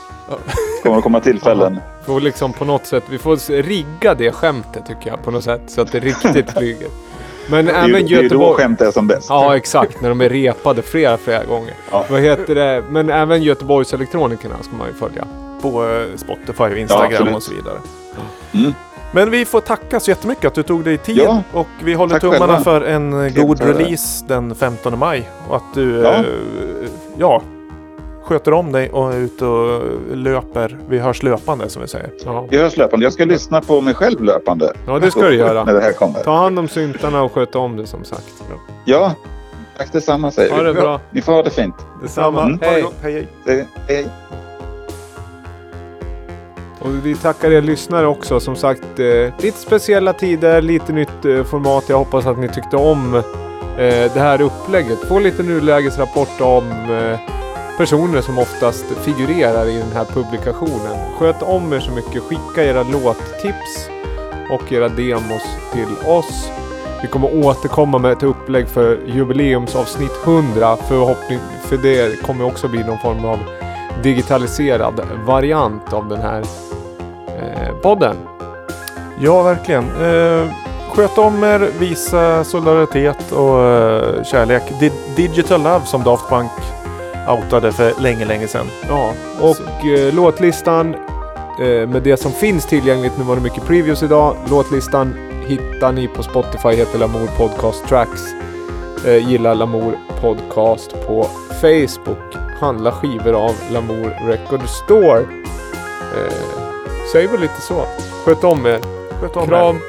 kommer att komma tillfällen. Får liksom på något sätt, vi får rigga det skämtet tycker jag på något sätt så att det riktigt flyger. Men Det är, även ju- det är då Göteborg... skämt är som bäst. Ja exakt, när de är repade flera, flera gånger. Ja. Vad heter det? Men även Göteborgs elektronikerna ska man ju följa. På eh, Spotify, Instagram absolut. och så vidare. Mm. Men vi får tacka så jättemycket att du tog dig tid. Ja. Och vi håller tummarna själva. för en god release den 15 maj. Och att du Ja. eh, ja, sköter om dig och är ute och löper. Vi hörs löpande som vi säger. Ja, Jag hörs löpande. Jag ska lyssna på mig själv löpande. ja det ska du När göra. det här kommer. Ta hand om syntarna och sköt om det som sagt. Ja, tack detsamma säger Ha vi. det bra. Ni får ha det fint. Detsamma. Mm. Ha. Hej, hej. Hej. hej. Och vi tackar er lyssnare också. Som sagt, eh, lite speciella tider, lite nytt eh, format. Jag hoppas att ni tyckte om eh, det här upplägget. Få lite nulägesrapport om eh, personer som oftast figurerar i den här publikationen. Sköt om er så mycket. Skicka era låttips och era demos till oss. Vi kommer återkomma med ett upplägg för jubileumsavsnitt 100. Förhoppning, för det kommer också bli någon form av digitaliserad variant av den här eh, podden. Ja, verkligen. Eh, sköt om er, visa solidaritet och eh, kärlek. Di- Digital Love som Daft Punk outade för länge, länge sedan. Ja, och eh, låtlistan eh, med det som finns tillgängligt. Nu var det mycket previews idag. Låtlistan hittar ni på Spotify, heter Lamour Podcast Tracks. Eh, gilla Lamour Podcast på Facebook. Handla skivor av Lamour Record Store. Eh, säg väl lite så. Sköt om er. Sköt om er. Kram.